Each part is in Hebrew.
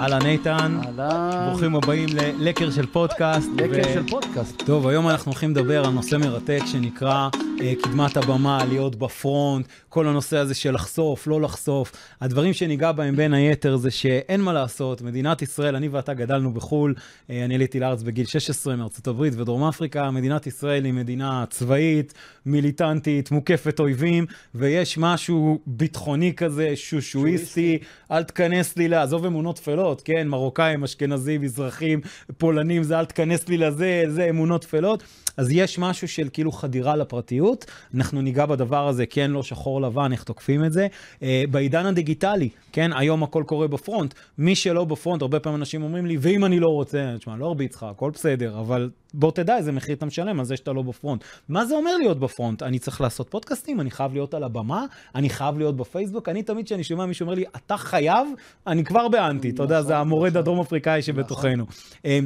אהלן איתן. ברוכים הבאים ללקר של פודקאסט. לקר ו- של פודקאסט. טוב, היום אנחנו הולכים לדבר על נושא מרתק שנקרא קדמת הבמה, להיות בפרונט, כל הנושא הזה של לחשוף, לא לחשוף. הדברים שניגע בהם בין היתר זה שאין מה לעשות, מדינת ישראל, אני ואתה גדלנו בחו"ל, אה, אני עליתי לארץ בגיל 16 מארצות הברית ודרום אפריקה, מדינת ישראל היא מדינה צבאית, מיליטנטית, מוקפת אויבים, ויש משהו ביטחוני כזה, שושואיסטי, אל תכנס לי, ל- עזוב אמונות טפלות, כן, מרוקאים, אשכנזים, מזרחים, פולנים, זה אל תכנס לי לזה, זה אמונות טפלות. אז יש משהו של כאילו חדירה לפרטיות, אנחנו ניגע בדבר הזה, כן, לא שחור לבן, איך תוקפים את זה. אה, בעידן הדיגיטלי, כן, היום הכל קורה בפרונט. מי שלא בפרונט, הרבה פעמים אנשים אומרים לי, ואם אני לא רוצה, תשמע, לא ארביץ לך, הכל בסדר, אבל בוא תדע איזה מחיר אתה משלם על זה שאתה לא בפרונט. מה זה אומר להיות בפרונט? אני צריך לעשות פודקאסטים, אני חייב להיות על הבמה, אני חייב להיות בפייסבוק. אני תמיד כשאני שומע מישהו אומר לי, אתה חייב, אני כבר באנטי, אתה יודע, זה המורד הדרום אפריקאי שבתוכנו. אה,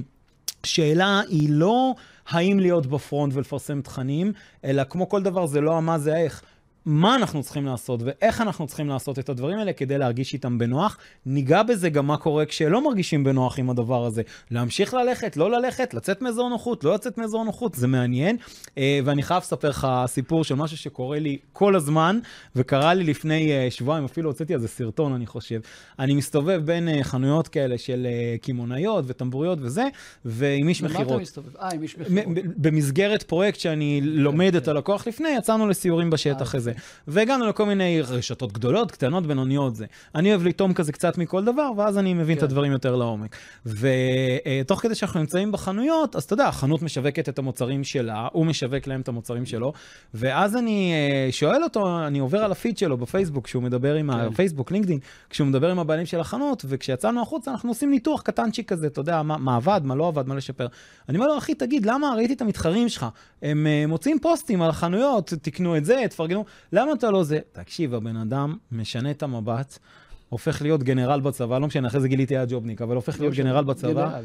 שאלה היא לא האם להיות בפרונט ולפרסם תכנים, אלא כמו כל דבר זה לא המה זה האיך. מה אנחנו צריכים לעשות ואיך אנחנו צריכים לעשות את הדברים האלה כדי להרגיש איתם בנוח. ניגע בזה גם מה קורה כשלא מרגישים בנוח עם הדבר הזה. להמשיך ללכת, לא ללכת, לצאת מאזור נוחות, לא לצאת מאזור נוחות, זה מעניין. אה, ואני חייב לספר לך סיפור של משהו שקורה לי כל הזמן, וקרה לי לפני אה, שבועיים, אפילו הוצאתי על זה סרטון, אני חושב. אני מסתובב בין אה, חנויות כאלה של קמעונאיות וטמבוריות וזה, ועם איש במה אתה מכירות. מסתובב? אה, עם איש מכירות. במסגרת פרויקט שאני לומד את כן. הלקוח לפני, יצאנו לסיורים בשטח אה, הזה. והגענו לכל מיני רשתות גדולות, קטנות, בינוניות זה. אני אוהב לטעום כזה קצת מכל דבר, ואז אני מבין את כן. הדברים יותר לעומק. ותוך כדי שאנחנו נמצאים בחנויות, אז אתה יודע, החנות משווקת את המוצרים שלה, הוא משווק להם את המוצרים שלו, ואז אני אה, שואל אותו, אני עובר על הפיד שלו בפייסבוק, כשהוא מדבר עם כן. הפייסבוק, לינקדאין, כשהוא מדבר עם הבעלים של החנות, וכשיצאנו החוצה אנחנו עושים ניתוח קטנצ'יק כזה, אתה יודע, מה, מה עבד, מה לא עבד, מה לשפר. אני אומר לו, אחי, תגיד, למה ראיתי את המתחרים שלך? הם uh, מוציאים פוסטים על החנויות, תקנו את זה, תפרגנו, למה אתה לא זה? תקשיב, הבן אדם משנה את המבט, הופך להיות גנרל בצבא, לא משנה, אחרי זה גיליתי היה ג'ובניק, אבל הופך להיות גנרל בצבא. גנרל.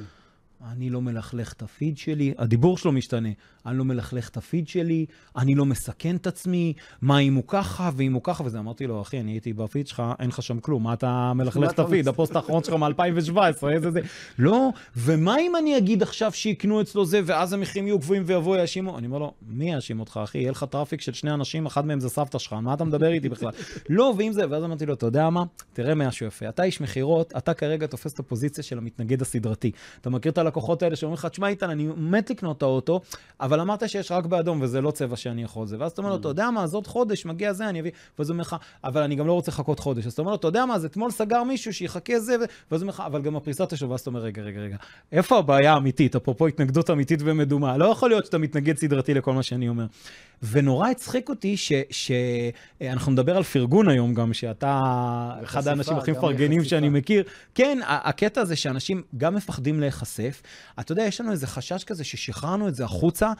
אני לא מלכלך את הפיד שלי, הדיבור שלו משתנה. אני לא מלכלך את הפיד שלי, אני לא מסכן את עצמי, מה אם הוא ככה ואם הוא ככה וזה. אמרתי לו, אחי, אני הייתי בפיד שלך, אין לך שם כלום, מה אתה מלכלך את הפיד? הפוסט האחרון שלך מ-2017, איזה זה. לא, ומה אם אני אגיד עכשיו שיקנו אצלו זה, ואז המחירים יהיו גבוהים ויבואו יאשימו? אני אומר לו, מי יאשים אותך, אחי? יהיה לך traffic של שני אנשים, אחד מהם זה סבתא שלך, מה אתה מדבר איתי בכלל? לא, ואם זה, ואז אמרתי לו, אתה יודע מה? תראה משהו יפה. אתה איש מכירות, אתה כרגע תופס את הפוזיציה של המתנגד הסדרתי. אתה מכיר את הלקוחות האלה שאומרים לך, תשמע, איתן, אני מת לקנות את האוטו, אבל אמרת שיש רק באדום וזה לא צבע שאני יכול זה. ואז אתה אומר לו, אתה יודע מה, אז עוד חודש מגיע זה, אני אביא, ואז הוא אומר לך, אבל אני גם לא רוצה לחכות חודש. אז אתה אומר לו, אתה יודע מה, אז אתמול סגר מישהו שיחכה זה, ואז הוא אומר לך, אבל גם הפריסה תשוב, ואז אתה אומר, רגע, רגע, רגע, איפה הבעיה האמיתית? אפרופו התנגדות אמיתית ומדומה. לא יכול להיות שאתה מתנגד סדרתי לכל מה שאני אומר. ונורא הצחיק אותי שאנחנו נדבר על פרגון היום גם, שאתה אחד האנשים הכי מפרגנים. שאני מכיר. כן, הקטע הזה שאנשים גם מפחדים להיחשף. אתה יודע, יש לנו איזה חשש כזה ששחררנו את זה החוצה.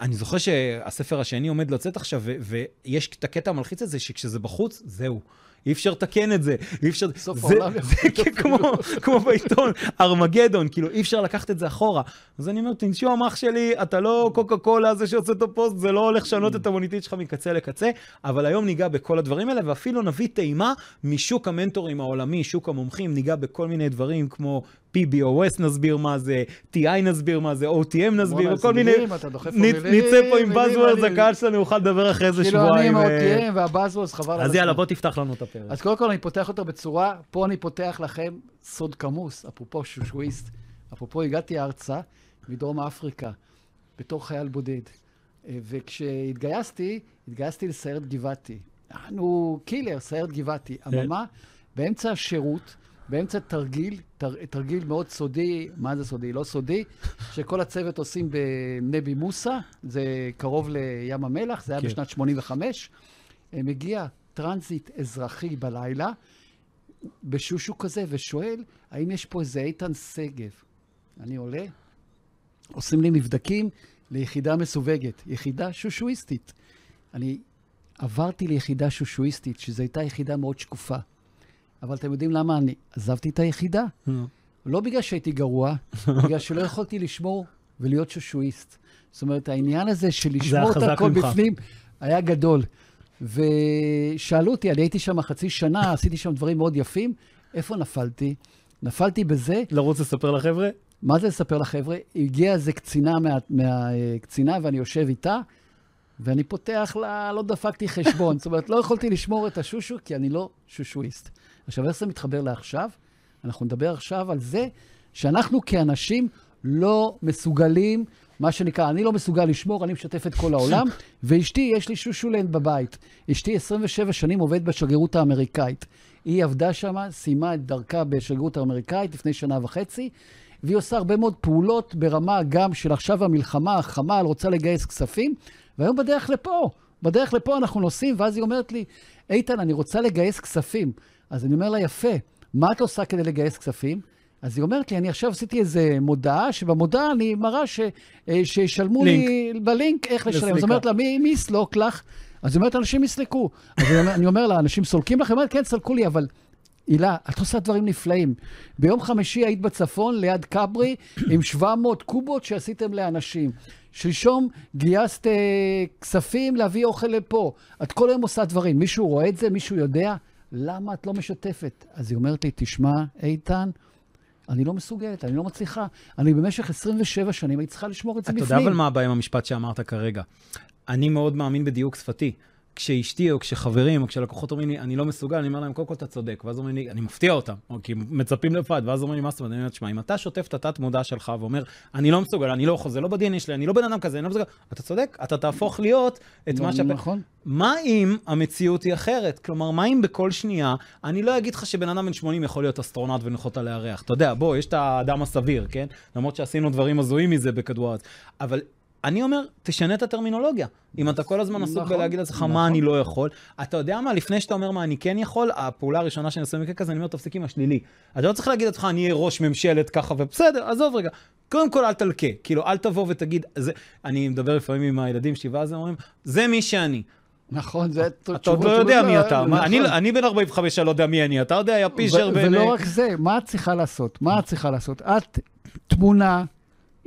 אני זוכר שהספר השני עומד לצאת עכשיו, ויש את הקטע המלחיץ הזה, שכשזה בחוץ, זהו. אי אפשר לתקן את זה, אי אפשר... סוף זה, העולם זה להיות כמו, כמו בעיתון, ארמגדון, כאילו אי אפשר לקחת את זה אחורה. אז אני אומר, תנשום אח שלי, אתה לא קוקה קולה זה שעושה את הפוסט, זה לא הולך לשנות את המוניטין שלך מקצה לקצה, אבל היום ניגע בכל הדברים האלה, ואפילו נביא טעימה משוק המנטורים העולמי, שוק המומחים, ניגע בכל מיני דברים כמו PBOS נסביר מה זה, TI נסביר מה זה, OTM נסביר, כל מיני... נצא פה עם מילים, buzzwords, מילים. הקהל שלנו יוכל לדבר אחרי איזה כאילו אני שבועיים. עם אה, ה-OTM והבאזוורס, חבל על אז. יאללה, בוא תפתח לנו את הפרק. אז קודם כל אני פותח אותו בצורה, פה אני פותח לכם סוד כמוס, אפרופו שושואיסט. אפרופו הגעתי ארצה מדרום אפריקה בתור חייל בודד. אה, וכשהתגייסתי, התגייסתי לסיירת גבעתי. אנחנו קילר, סיירת גבעתי. כן. אממה, באמצע השירות, באמצע תרגיל, תר, תרגיל מאוד סודי, מה זה סודי? לא סודי, שכל הצוות עושים בנבי מוסא, זה קרוב לים המלח, זה היה כן. בשנת 85. אה, מגיע טרנזיט אזרחי בלילה, בשושו כזה, ושואל, האם יש פה איזה איתן שגב? אני עולה, עושים לי מבדקים ליחידה מסווגת, יחידה שושואיסטית. אני עברתי ליחידה שושואיסטית, שזו הייתה יחידה מאוד שקופה. אבל אתם יודעים למה אני עזבתי את היחידה? לא בגלל שהייתי גרוע, בגלל שלא יכולתי לשמור ולהיות שושואיסט. זאת אומרת, העניין הזה של לשמור את הכל ממך. בפנים היה גדול. ושאלו אותי, אני הייתי שם חצי שנה, עשיתי שם דברים מאוד יפים, איפה נפלתי? נפלתי בזה. לרוץ לספר לחבר'ה? מה זה לספר לחבר'ה? הגיעה איזה קצינה מהקצינה, מה, ואני יושב איתה, ואני פותח לה, לא דפקתי חשבון. זאת אומרת, לא יכולתי לשמור את השושו, כי אני לא שושואיסט. עכשיו, איך זה מתחבר לעכשיו? אנחנו נדבר עכשיו על זה שאנחנו כאנשים לא מסוגלים, מה שנקרא, אני לא מסוגל לשמור, אני משתף את כל העולם, ואשתי, יש לי שושולנד בבית. אשתי 27 שנים עובדת בשגרירות האמריקאית. היא עבדה שם, סיימה את דרכה בשגרירות האמריקאית לפני שנה וחצי, והיא עושה הרבה מאוד פעולות ברמה גם של עכשיו המלחמה, החמ"ל, רוצה לגייס כספים, והיום בדרך לפה, בדרך לפה אנחנו נוסעים, ואז היא אומרת לי, איתן, אני רוצה לגייס כספים. אז אני אומר לה, יפה, מה את עושה כדי לגייס כספים? אז היא אומרת לי, אני עכשיו עשיתי איזה מודעה, שבמודעה אני מראה ש, אה, שישלמו לינק. לי בלינק איך לשלם. אז היא אומרת לה, מי, מי יסלוק לך? אז היא אומרת, אנשים יסלקו. אז אני אומר לה, אנשים סולקים לך? היא אומרת, כן, סלקו לי, אבל הילה, את עושה דברים נפלאים. ביום חמישי היית בצפון, ליד כברי, עם 700 קובות שעשיתם לאנשים. שלשום גייסת אה, כספים להביא אוכל לפה. את כל היום עושה דברים. מישהו רואה את זה? מישהו יודע? למה את לא משתפת? אז היא אומרת לי, תשמע, איתן, אני לא מסוגלת, אני לא מצליחה. אני במשך 27 שנים הייתי צריכה לשמור את זה בפנים. אתה יודע אבל מה הבעיה עם המשפט שאמרת כרגע? אני מאוד מאמין בדיוק שפתי. כשאשתי או כשחברים או כשלקוחות אומרים לי, אני לא מסוגל, אני אומר להם, קודם כל אתה צודק. ואז אומרים לי, אני מפתיע אותם, או כי מצפים לבד, ואז אומרים לי, מה זאת אומרת? אני אומר, תשמע, אם אתה שוטף את התת-מודע שלך ואומר, אני לא מסוגל, אני לא יכול, זה לא ב-DNA שלי, אני לא בן אדם כזה, אני לא מסוגל, אתה צודק, אתה תהפוך להיות את מה ש... נכון. מה אם המציאות היא אחרת? כלומר, מה אם בכל שנייה, אני לא אגיד לך שבן אדם בן 80 יכול להיות אסטרונאוט ונוחות על הירח. אתה יודע, בוא, יש את האדם הסביר, כן? למרות שעשינו דברים הזויים מזה בכדור הארץ. אבל אני אומר, תשנה את הטרמינולוגיה. אם אתה כל הזמן עסוק נכון, בלהגיד לעצמך נכון. מה אני לא יכול, אתה יודע מה, לפני שאתה אומר מה אני כן יכול, הפעולה הראשונה שאני עושה במקרה כזה, אני אומר, תפסיק עם השלילי. אתה לא צריך להגיד לעצמך, אני אהיה ראש ממשלת ככה, ובסדר, עזוב רגע. קודם כל, אל תלקה. כאילו, אל תבוא ותגיד, זה, אני מדבר לפעמים עם הילדים שלי, ואז הם אומרים, זה מי שאני. נכון, זה תשובות... אתה עוד לא יודע מי אתה. אני בן 45, אני לא יודע מי אני. אתה יודע, יא פישר בין... ולא רק זה, מה את צריכה לעשות? מה את צריכה לעשות? את תמונה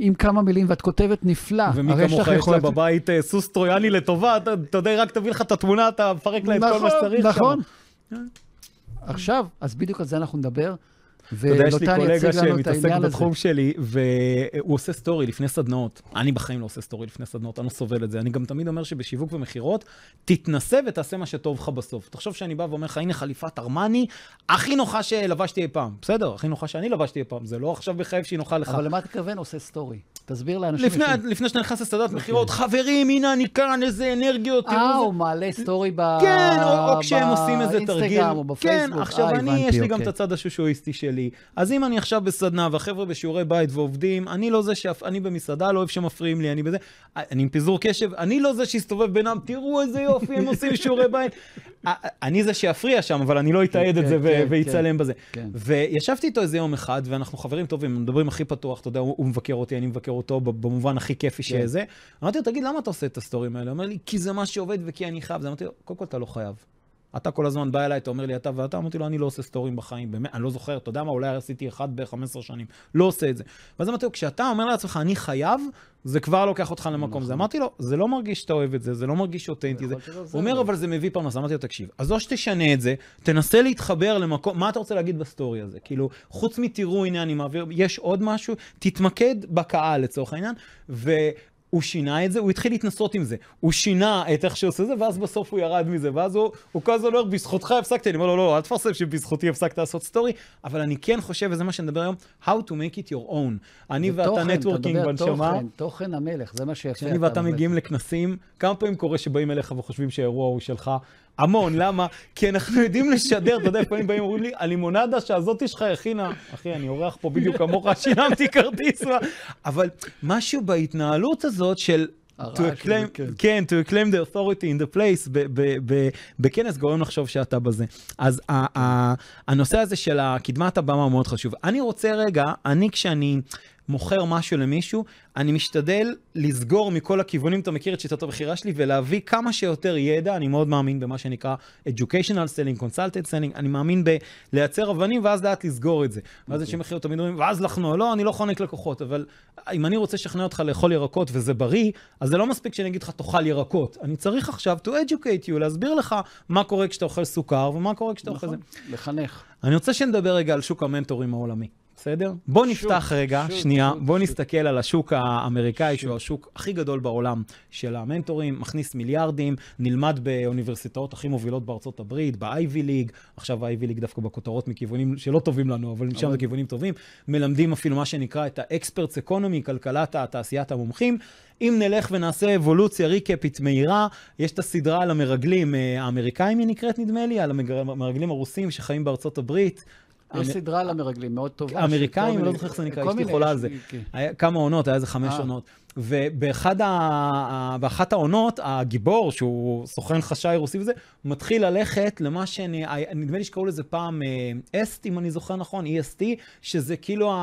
עם כמה מילים, ואת כותבת נפלא. ומי כמוך יש לה בבית אה, סוס טרויאני לטובה, אתה יודע, רק תביא לך את התמונה, אתה מפרק לה את כל מה שצריך שם. נכון, נכון. עכשיו, אז בדיוק על זה אנחנו נדבר. אתה יודע, יש לי קולגה שמתעסק בתחום שלי, והוא עושה סטורי לפני סדנאות. אני בחיים לא עושה סטורי לפני סדנאות, אני לא סובל את זה. אני גם תמיד אומר שבשיווק ומכירות, תתנסה ותעשה מה שטוב לך בסוף. תחשוב שאני בא ואומר לך, הנה חליפת ארמני, הכי נוחה שלבשתי אי פעם. בסדר, הכי נוחה שאני לבשתי אי פעם. זה לא עכשיו מחייב שהיא נוחה לך. אבל למה אתה מתכוון עושה סטורי? תסביר לאנשים. לפני, לפני שאתה נכנס מכירות, אוקיי. חברים, הנה אני כאן, איזה אנרגיות, תראו. אה, הוא מעלה סטורי ב... כן, או, כשהם עושים איזה תרגיל. או בפייסבוק. כן, עכשיו אה, אני, יש לי גם את אוקיי. הצד השושואיסטי שלי. אז אם אני עכשיו בסדנה והחבר'ה בשיעורי בית ועובדים, אני לא זה שאף... אני במסעדה, לא אוהב שמפריעים לי, אני בזה... אני עם פיזור קשב, אני לא זה שיסתובב בינם, תראו איזה יופי, הם עושים שיעורי בית. אני זה שיפריע שם, אבל אני לא אתעד את זה כן, ויצלם כן, בזה. כן. וישבתי איתו איזה יום אחד, ואנחנו חברים טובים, מדברים הכי פתוח, אתה יודע, הוא מבקר אותי, אני מבקר אותו במובן הכי כיפי שזה. אמרתי לו, תגיד, למה אתה עושה את הסטורים האלה? הוא אומר לי, כי זה מה שעובד וכי אני חייב. אמרתי לו, קודם כל אתה לא חייב. אתה כל הזמן בא אליי, אתה אומר לי אתה ואתה, אמרתי לו, אני לא עושה סטורים בחיים, באמת, אני לא זוכר, אתה יודע מה, אולי עשיתי אחד ב-15 שנים, לא עושה את זה. ואז אמרתי לו, כשאתה אומר לעצמך, אני חייב, זה כבר לוקח אותך למקום זה. נכון. אמרתי לו, זה לא מרגיש שאתה אוהב את זה, זה לא מרגיש אותנטי. זה... הוא אומר, אבל זה מביא פרנסה. אמרתי לו, תקשיב, אז או שתשנה את זה, תנסה להתחבר למקום, מה אתה רוצה להגיד בסטורי הזה? כאילו, חוץ מתראו, הנה אני מעביר, יש עוד משהו, תתמקד בקהל לצורך העניין, ו... הוא שינה את זה, הוא התחיל להתנסות עם זה. הוא שינה את איך שהוא עושה זה, ואז בסוף הוא ירד מזה. ואז הוא, הוא כל הזמן אומר, בזכותך הפסקתי. אני אומר לו, לא, לא, אל תפרסם שבזכותי הפסקת לעשות סטורי, אבל אני כן חושב, וזה מה שנדבר היום, how to make it your own. אני ואתה networking בנשמה. תוכן, תוכן המלך, זה מה שיפה. כשאני ואתה מגיעים לכנסים, כמה פעמים קורה שבאים אליך וחושבים שהאירוע הוא שלך, המון, למה? כי אנחנו יודעים לשדר, אתה יודע, לפעמים באים ואומרים לי, הלימונדה שהזאתי שלך הכינה, אחי, אני אורח פה בדיוק כמוך, שילמתי כרטיס, אבל משהו בהתנהלות הזאת של... to acclaim, כן. כן, to acclaim the authority in the place, בכנס גורם לחשוב שאתה בזה. אז הנושא הזה של קדמת הבמה מאוד חשוב. אני רוצה רגע, אני כשאני מוכר משהו למישהו, אני משתדל לסגור מכל הכיוונים, אתה מכיר את שיטת הבחירה שלי, ולהביא כמה שיותר ידע, אני מאוד מאמין במה שנקרא educational selling, consultant selling, אני מאמין בלייצר אבנים ואז לאט לסגור את זה. ואז אנשים אחרים תמיד אומרים, ואז לחנוע, לא, אני לא חונק לקוחות, אבל אם אני רוצה לשכנע אותך לאכול ירקות וזה בריא, אז זה לא מספיק שאני אגיד לך, תאכל ירקות. אני צריך עכשיו to educate you, להסביר לך מה קורה כשאתה אוכל סוכר ומה קורה כשאתה אוכל זה. נכון, לחנך. אני רוצה שנדבר רגע על שוק המנטורים העולמי, בסדר? בוא נפתח שוק, רגע, שוק, שנייה, שוק, בוא שוק. נסתכל על השוק האמריקאי, שוק. שהוא השוק הכי גדול בעולם של המנטורים, מכניס מיליארדים, נלמד באוניברסיטאות הכי מובילות בארצות הברית, ב-Ivy League, עכשיו ה-Ivy League דווקא בכותרות מכיוונים שלא טובים לנו, אבל משם אבל- זה כיוונים טובים, מלמדים אפילו מה שנקרא את ה-experts economy, כלכלת תעשיית המומחים. אם נלך ונעשה אבולוציה ריקאפית מהירה, יש את הסדרה על המרגלים אה, האמריקאים, היא נקראת נדמה לי, על המרגלים הרוסים שחיים בארצות הברית. יש סדרה על המרגלים, מאוד טובה. אמריקאים, לא זוכר איך זה נקרא, אשתי חולה על זה. כן. כמה עונות, היה איזה חמש אה. עונות. ובאחד ה... באחת העונות, הגיבור, שהוא סוכן חשאי רוסי וזה, מתחיל ללכת למה שאני, נדמה לי שקראו לזה פעם אסט, אם אני זוכר נכון, EST, שזה כאילו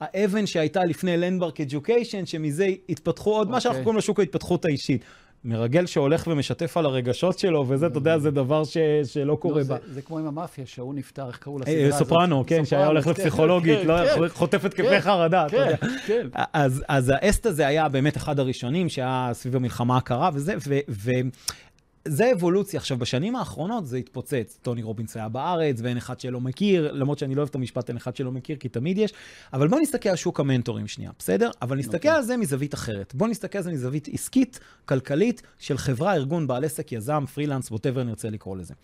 האבן שהייתה לפני לנדברק אדיוקיישן, שמזה התפתחו עוד, מה שאנחנו אוקיי. קוראים לו שוק ההתפתחות האישית. מרגל שהולך ומשתף על הרגשות שלו, וזה, אתה יודע, זה דבר ש... שלא קורה לא, בה. זה- זה כמו עם המאפיה, שההוא נפטר, איך קראו אה, לסדרה הזאת? סופרנו, כן, שהיה הולך כן, לפסיכולוגית, כן, לא כן, חוטף התקפי כן, חרדה, אתה יודע. כן, כן. אז, האסט הזה היה באמת אחד הראשונים שהיה סביב המלחמה הקרה וזה, זה אבולוציה. עכשיו, בשנים האחרונות זה התפוצץ. טוני רובינס היה בארץ, ואין אחד שלא מכיר, למרות שאני לא אוהב את המשפט אין אחד שלא מכיר, כי תמיד יש. אבל בוא נסתכל על שוק המנטורים שנייה, בסדר? אבל נסתכל אוקיי. על זה מזווית אחרת. בוא נסתכל על זה מזווית עסקית, כלכלית, של חברה, ארגון, בעל עסק, יזם, פרילנס, ווטאבר נרצה לקרוא לזה.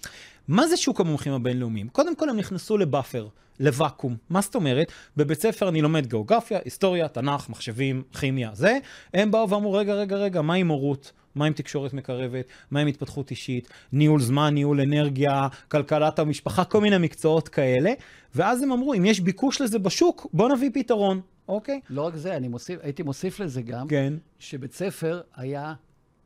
מה זה שוק המומחים הבינלאומיים? קודם כל, הם נכנסו לבאפר, לוואקום. מה זאת אומרת? בבית ספר אני לומד גיאוגרפיה, היסטוריה, תנ"ך, מחשבים, כימיה, זה. הם באו ואמרו, רגע, רגע, רגע, מה עם הורות? מה עם תקשורת מקרבת? מה עם התפתחות אישית? ניהול זמן, ניהול אנרגיה, כלכלת המשפחה, כל מיני מקצועות כאלה. ואז הם אמרו, אם יש ביקוש לזה בשוק, בוא נביא פתרון, אוקיי? לא רק זה, אני מוסיף, הייתי מוסיף לזה גם, כן. שבית ספר היה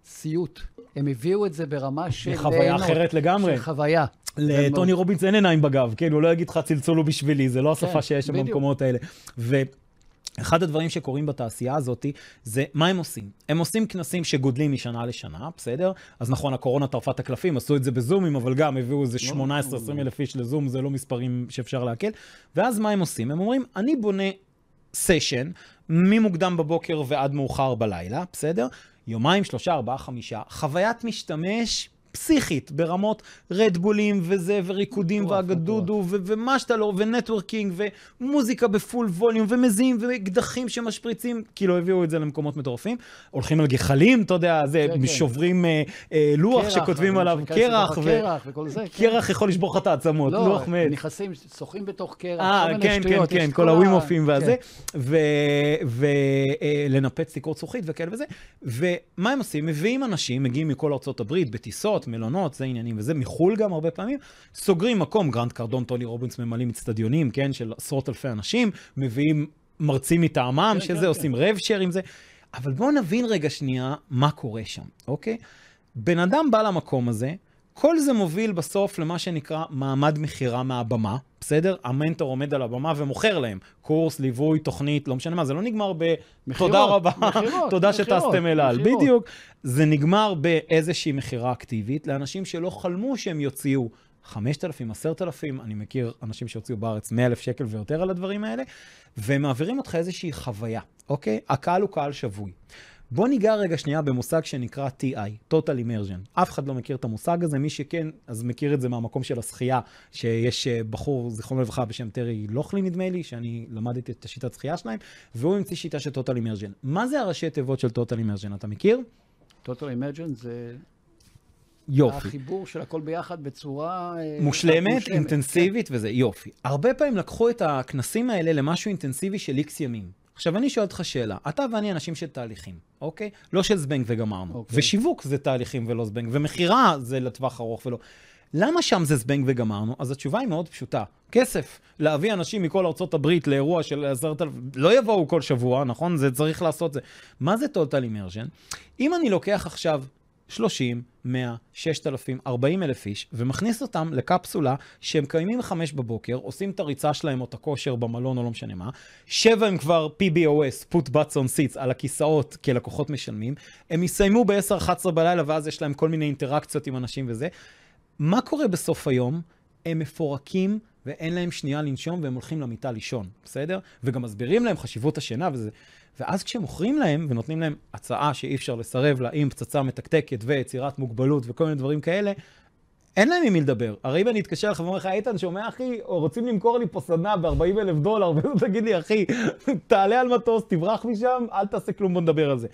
סיוט. הם הביאו את זה ברמה של... חוויה ליהנות, אחרת לגמרי. של חוויה. לטוני רובינס אין עיניים בגב, כן? הוא לא יגיד לך צלצול הוא בשבילי, זה לא השפה כן, שיש שם. במקומות האלה. ואחד הדברים שקורים בתעשייה הזאת, זה מה הם עושים? הם עושים כנסים שגודלים משנה לשנה, בסדר? אז נכון, הקורונה טרפה את הקלפים, עשו את זה בזומים, אבל גם הביאו איזה לא, 18-20 אלף איש לזום, זה לא מספרים שאפשר לעכל. ואז מה הם עושים? הם אומרים, אני בונה סשן ממוקדם בבוקר ועד מאוחר בלילה, בסדר? יומיים, שלושה, ארבעה, חמישה, חוויית משתמש פסיכית ברמות רדבולים וזה, וריקודים מטורף, ואגדודו, ו- ומה שאתה לא, ו networking, ומוזיקה ב full volume, ומזיעים, ואקדחים שמשפריצים, כאילו הביאו את זה למקומות מטורפים. הולכים על גחלים, אתה יודע, זה, כן, כן. שוברים אה, אה, לוח קרח, שכותבים עליו קרח, ו- הקרח וכל זה, כן. קרח יכול לשבור לך את העצמות, לא, לוח מת. נכנסים, שוחים בתוך קרח, אה, כל מיני כן, כן, שטויות. כן, יש כל הווים הופים והזה, כן. ולנפץ תקרות זכוכית וכאלה וזה. ומה הם עושים? מביאים אנשים, מגיעים מכל ארצות הברית, בטיסות, מלונות, זה עניינים וזה, מחו"ל גם הרבה פעמים, סוגרים מקום, גרנט קרדון, טוני רובינס ממלאים אצטדיונים, כן, של עשרות אלפי אנשים, מביאים מרצים מטעמם, כן, שזה כן, עושים rev share עם זה. אבל בואו נבין רגע שנייה מה קורה שם, אוקיי? בן אדם בא למקום הזה, כל זה מוביל בסוף למה שנקרא מעמד מכירה מהבמה, בסדר? המנטור עומד על הבמה ומוכר להם קורס, ליווי, תוכנית, לא משנה מה, זה לא נגמר ב... מכירות, תודה רבה, מכירות, תודה שטסתם אל על. בדיוק. זה נגמר באיזושהי מכירה אקטיבית לאנשים שלא חלמו שהם יוציאו 5,000, 10,000, אני מכיר אנשים שהוציאו בארץ 100,000 שקל ויותר על הדברים האלה, והם מעבירים אותך איזושהי חוויה, אוקיי? הקהל הוא קהל שבוי. בוא ניגע רגע שנייה במושג שנקרא TI, Total Immersion. אף אחד לא מכיר את המושג הזה, מי שכן, אז מכיר את זה מהמקום של השחייה, שיש אה, בחור, זיכרונו לברכה, בשם טרי לוכלי, נדמה לי, שאני למדתי את השיטת שחייה שלהם, והוא המציא שיטה של Total Immersion. מה זה הראשי תיבות של Total Immersion? אתה מכיר? Total Imagine זה יופי. החיבור של הכל ביחד בצורה... אה, מושלמת, כן. אינטנסיבית וזה, יופי. הרבה פעמים לקחו את הכנסים האלה למשהו אינטנסיבי של איקס ימים. עכשיו, אני שואל אותך שאלה, אתה ואני אנשים של תהליכים, אוקיי? לא של זבנג וגמרנו. אוקיי. ושיווק זה תהליכים ולא זבנג, ומכירה זה לטווח ארוך ולא... למה שם זה זבנג וגמרנו? אז התשובה היא מאוד פשוטה. כסף. להביא אנשים מכל ארצות הברית לאירוע של עשרת אלפים, לא יבואו כל שבוע, נכון? זה צריך לעשות זה. מה זה total immersion? אם אני לוקח עכשיו 30, 100, 6,000, 40 אלף איש, ומכניס אותם לקפסולה שהם קיימים מחמש בבוקר, עושים את הריצה שלהם או את הכושר במלון או לא משנה מה, שבע הם כבר PBOS, put butts on seats, על הכיסאות, כי לקוחות משלמים, הם יסיימו ב-10-11 בלילה ואז יש להם כל מיני אינטראקציות עם אנשים וזה. מה קורה בסוף היום? הם מפורקים ואין להם שנייה לנשום והם הולכים למיטה לישון, בסדר? וגם מסבירים להם חשיבות השינה וזה. ואז כשמוכרים להם ונותנים להם הצעה שאי אפשר לסרב לה עם פצצה מתקתקת ויצירת מוגבלות וכל מיני דברים כאלה, אין להם עם מי לדבר. הרי אם אני אתקשר לך ואומר לך, איתן, שומע אחי, רוצים למכור לי פה סדנה ב-40 אלף דולר, ותגיד לי, אחי, תעלה על מטוס, תברח משם, אל תעשה כלום, בוא נדבר על זה.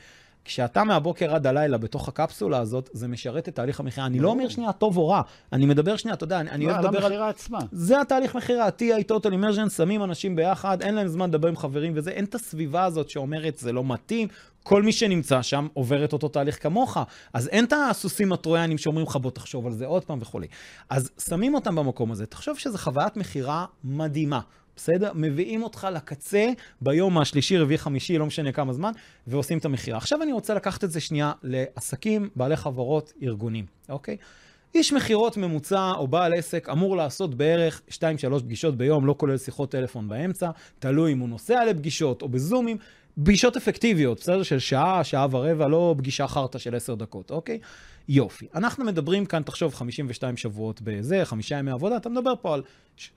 כשאתה מהבוקר עד הלילה בתוך הקפסולה הזאת, זה משרת את תהליך המכירה. אני לא אומר שנייה טוב או רע, אני מדבר שנייה, אתה יודע, אני לא, אוהב על לדבר על... המכירה עצמה. זה התהליך מכירה, TI total immersion, שמים אנשים ביחד, אין להם זמן לדבר עם חברים וזה, אין את הסביבה הזאת שאומרת זה לא מתאים, כל מי שנמצא שם עובר את אותו תהליך כמוך, אז אין את הסוסים הטרויאנים שאומרים לך בוא תחשוב על זה עוד פעם וכולי. אז שמים אותם במקום הזה, תחשוב שזו חוויית מכירה מדהימה. בסדר? מביאים אותך לקצה ביום השלישי, רביעי, חמישי, לא משנה כמה זמן, ועושים את המכירה. עכשיו אני רוצה לקחת את זה שנייה לעסקים, בעלי חברות, ארגונים, אוקיי? איש מכירות ממוצע או בעל עסק אמור לעשות בערך 2-3 פגישות ביום, לא כולל שיחות טלפון באמצע, תלוי אם הוא נוסע לפגישות או בזומים, פגישות אפקטיביות, בסדר? של שעה, שעה ורבע, לא פגישה חרטא של 10 דקות, אוקיי? יופי. אנחנו מדברים כאן, תחשוב, 52 שבועות בזה, חמישה ימי עבודה, אתה מדבר פה על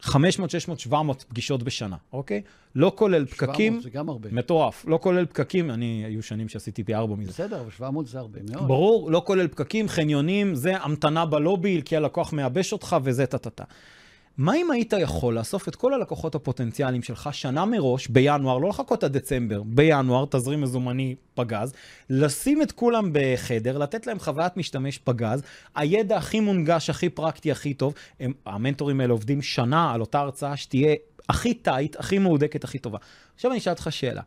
500, 600, 700 פגישות בשנה, אוקיי? לא כולל פקקים. 700 זה גם הרבה. מטורף. לא כולל פקקים, אני, היו שנים שעשיתי פי ארבע מזה. בסדר, אבל 700 זה הרבה מאוד. ברור, לא כולל פקקים, חניונים, זה המתנה בלובי, כי הלקוח מייבש אותך וזה טה-טה-טה. מה אם היית יכול לאסוף את כל הלקוחות הפוטנציאליים שלך שנה מראש, בינואר, לא לחכות עד דצמבר, בינואר, תזרים מזומני פגז, לשים את כולם בחדר, לתת להם חוויית משתמש פגז, הידע הכי מונגש, הכי פרקטי, הכי טוב, הם, המנטורים האלה עובדים שנה על אותה הרצאה שתהיה הכי טייט, הכי מהודקת, הכי טובה. עכשיו אני אשאל אותך שאלה.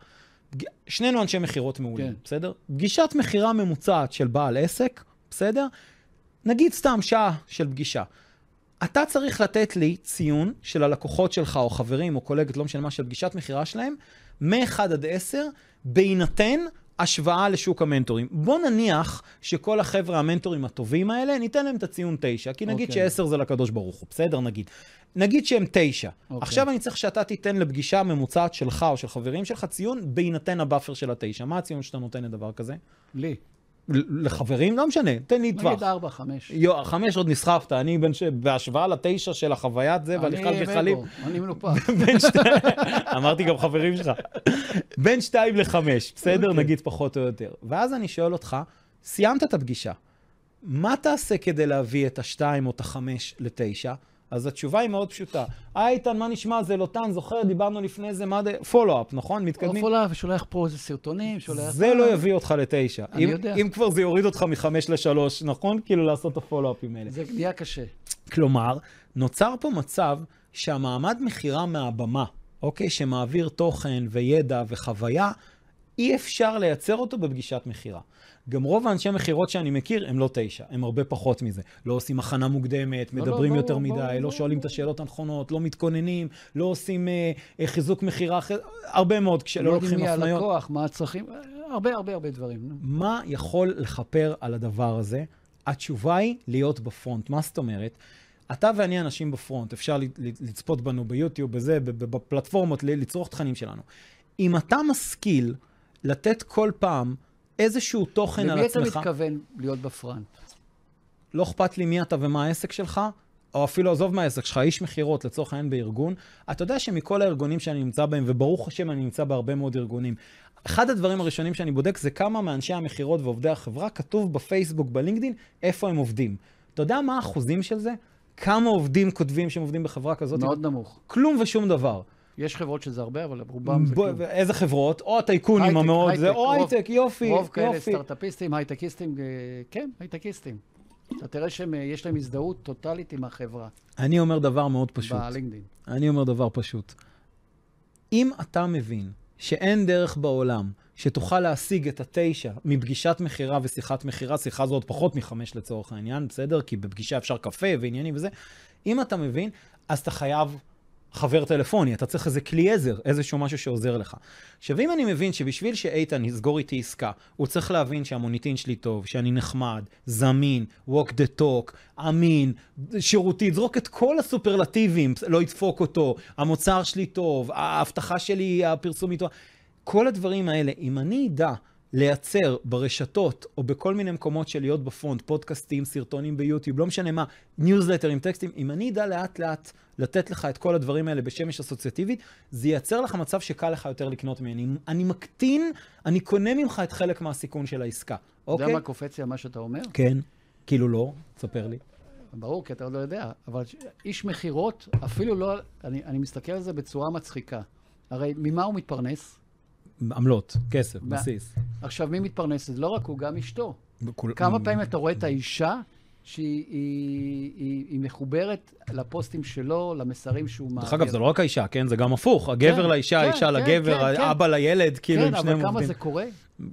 שנינו אנשי מכירות מעולים, כן. בסדר? פגישת מכירה ממוצעת של בעל עסק, בסדר? נגיד סתם שעה של פגישה. אתה צריך לתת לי ציון של הלקוחות שלך, או חברים, או קולגות, לא משנה מה, של פגישת מכירה שלהם, מ-1 עד 10, בהינתן השוואה לשוק המנטורים. בוא נניח שכל החבר'ה המנטורים הטובים האלה, ניתן להם את הציון 9, כי נגיד אוקיי. ש-10 זה לקדוש ברוך הוא, בסדר? נגיד. נגיד שהם 9. אוקיי. עכשיו אני צריך שאתה תיתן לפגישה ממוצעת שלך או של חברים שלך ציון בהינתן ה buffer של התשע. מה הציון שאתה נותן לדבר כזה? לי. לחברים? לא משנה, תן לי טווח. נגיד 4, 5. יו, חמש עוד נסחפת, אני בין ש... בהשוואה לתשע של החוויית זה, והליכה על גחלים. אני מנופח. אמרתי גם חברים שלך, בין שתיים לחמש, בסדר? אוקיי. נגיד פחות או יותר. ואז אני שואל אותך, סיימת את הפגישה, מה תעשה כדי להביא את השתיים או את החמש לתשע? אז התשובה היא מאוד פשוטה. אה, איתן, מה נשמע? זה לוטן, זוכר, דיברנו לפני זה, מה זה? פולו-אפ, נכון? מתקדמים? אופולה, ושולח פה איזה סרטונים, שולח... זה לא יביא אותך לתשע. אני אם- יודע. אם כבר זה יוריד אותך מחמש לשלוש, נכון? כאילו לעשות את הפולו-אפים האלה. זה נהיה קשה. כלומר, נוצר פה מצב שהמעמד מכירה מהבמה, אוקיי, שמעביר תוכן וידע וחוויה, אי אפשר לייצר אותו בפגישת מכירה. גם רוב האנשי מכירות שאני מכיר הם לא תשע, הם הרבה פחות מזה. לא עושים הכנה מוקדמת, לא, מדברים ברור, יותר ברור, מדי, לא ברור, שואלים את ברור. השאלות הנכונות, לא מתכוננים, לא עושים אה, אה, חיזוק מכירה הרבה מאוד, כשלא לא יודעים לוקחים מי הפניות. הלקוח, מה הצרכים, הרבה הרבה הרבה דברים. מה יכול לכפר על הדבר הזה? התשובה היא להיות בפרונט. מה זאת אומרת? אתה ואני אנשים בפרונט, אפשר לצפות בנו ביוטיוב, בזה, בפלטפורמות, לצרוך תכנים שלנו. אם אתה משכיל לתת כל פעם איזשהו תוכן על למי אתה עצמך, מתכוון להיות בפרונט? לא אכפת לי מי אתה ומה העסק שלך, או אפילו עזוב מה העסק שלך, איש מכירות לצורך העניין בארגון, אתה יודע שמכל הארגונים שאני נמצא בהם, וברוך השם אני נמצא בהרבה מאוד ארגונים, אחד הדברים הראשונים שאני בודק זה כמה מאנשי המכירות ועובדי החברה כתוב בפייסבוק, בלינקדין, איפה הם עובדים. אתה יודע מה האחוזים של זה? כמה עובדים כותבים שהם עובדים בחברה כזאת? מאוד נמוך. כלום ושום דבר. יש חברות שזה הרבה, אבל רובם זה כלום. איזה חברות? או הטייקונים המאוד, זה, או הייטק, יופי, רוב כאלה יופי. סטארט-אפיסטים, הייטקיסטים, אה, כן, הייטקיסטים. אתה תראה שיש להם הזדהות טוטאלית עם החברה, אני אומר דבר מאוד פשוט. בלינקדאין. אני אומר דבר פשוט. אם אתה מבין שאין דרך בעולם שתוכל להשיג את התשע מפגישת מכירה ושיחת מכירה, שיחה זו עוד פחות מחמש לצורך העניין, בסדר? כי בפגישה אפשר קפה ועניינים וזה. אם אתה מבין, אז אתה חייב, חבר טלפוני, אתה צריך איזה כלי עזר, איזשהו משהו שעוזר לך. עכשיו, אם אני מבין שבשביל שאיתן יסגור איתי עסקה, הוא צריך להבין שהמוניטין שלי טוב, שאני נחמד, זמין, walk the talk, אמין, שירותי, זרוק את כל הסופרלטיבים, לא ידפוק אותו, המוצר שלי טוב, ההבטחה שלי, הפרסום איתו, כל הדברים האלה, אם אני אדע לייצר ברשתות או בכל מיני מקומות של להיות בפרונט, פודקאסטים, סרטונים ביוטיוב, לא משנה מה, ניוזלטרים, טקסטים, אם אני אדע לאט לאט לתת לך את כל הדברים האלה בשמש אסוציאטיבית, זה ייצר לך מצב שקל לך יותר לקנות ממני. אני מקטין, אני קונה ממך את חלק מהסיכון של העסקה, אוקיי? אתה יודע מה קופץ לי על מה שאתה אומר? כן, כאילו לא, תספר לי. ברור, כי אתה עוד לא יודע, אבל איש מכירות, אפילו לא, אני, אני מסתכל על זה בצורה מצחיקה. הרי ממה הוא מתפרנס? עמלות, כסף, בסיס. עכשיו, מי מתפרנס? זה לא רק הוא, גם אשתו. בכול... כמה פעמים אתה רואה את האישה שהיא היא, היא, היא מחוברת לפוסטים שלו, למסרים שהוא מעביר. דרך אגב, זה לא רק האישה, כן? זה גם הפוך. הגבר כן, לאישה, כן, האישה כן, לגבר, כן, כן. האבא לילד, כאילו, כן, הם שניהם אבל כמה עובדים. זה קורה?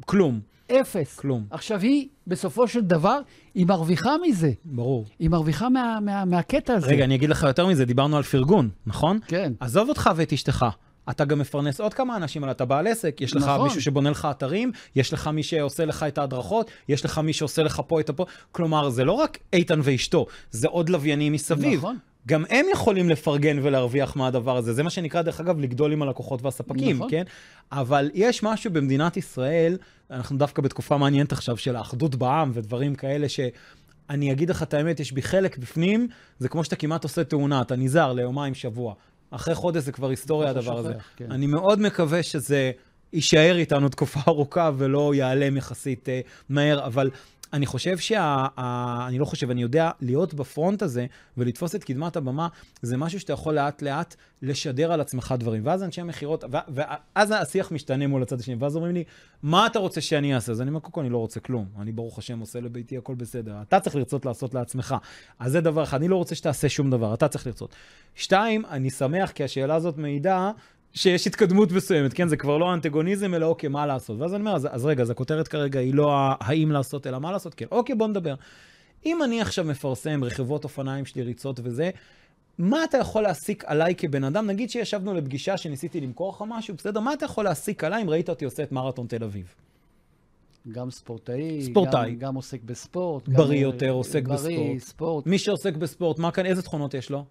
כלום, אפס. כלום. עכשיו, היא, בסופו של דבר, היא מרוויחה מזה. ברור. היא מרוויחה מה, מה, מהקטע הזה. רגע, אני אגיד לך יותר מזה, דיברנו על פרגון, נכון? כן. עזוב אותך ואת אשתך. אתה גם מפרנס עוד כמה אנשים, אבל אתה בעל עסק, יש לך נכון. מישהו שבונה לך אתרים, יש לך מי שעושה לך את ההדרכות, יש לך מי שעושה לך פה את הפה. כלומר, זה לא רק איתן ואשתו, זה עוד לוויינים מסביב. נכון. גם הם יכולים לפרגן ולהרוויח מהדבר הזה. זה מה שנקרא, דרך אגב, לגדול עם הלקוחות והספקים, נכון. כן? אבל יש משהו במדינת ישראל, אנחנו דווקא בתקופה מעניינת עכשיו של האחדות בעם ודברים כאלה ש... אני אגיד לך את האמת, יש בי חלק בפנים, זה כמו שאתה כמעט עושה תאונה, אתה נזהר ליומיים, שבוע. אחרי חודש זה כבר היסטוריה הדבר הזה. כן. אני מאוד מקווה שזה יישאר איתנו תקופה ארוכה ולא ייעלם יחסית אה, מהר, אבל אני חושב שה... ה, אני לא חושב, אני יודע, להיות בפרונט הזה ולתפוס את קדמת הבמה, זה משהו שאתה יכול לאט-לאט לשדר על עצמך דברים. ואז אנשי מכירות, ו- ואז השיח משתנה מול הצד השני, ואז אומרים לי, מה אתה רוצה שאני אעשה? אז אני אומר, קודם כל, אני לא רוצה כלום. אני, ברוך השם, עושה לביתי, הכל בסדר. אתה צריך לרצות לעשות לעצמך. אז זה דבר אחד, אני לא רוצה שתעשה שום דבר, אתה צריך לרצות. שתיים, אני שמח, כי השאלה הזאת מעידה שיש התקדמות מסוימת, כן? זה כבר לא אנטגוניזם, אלא אוקיי, מה לעשות? ואז אני אומר, אז, אז רגע, אז הכותרת כרגע היא לא האם לעשות, אלא מה לעשות, כן. אוקיי, בוא נדבר. אם אני עכשיו מפרסם רכיבות אופניים שלי, ריצות וזה, מה אתה יכול להסיק עליי כבן אדם? נגיד שישבנו לפגישה שניסיתי למכור לך משהו, בסדר? מה אתה יכול להסיק עליי אם ראית אותי עושה את מרתון תל אביב? גם ספורטאי, ספורטאי. גם, גם עוסק בספורט. בריא גם, יותר, עוסק בריא, בספורט. ספורט. מי שעוסק בספורט, מה כאן, איזה תכונות יש לו?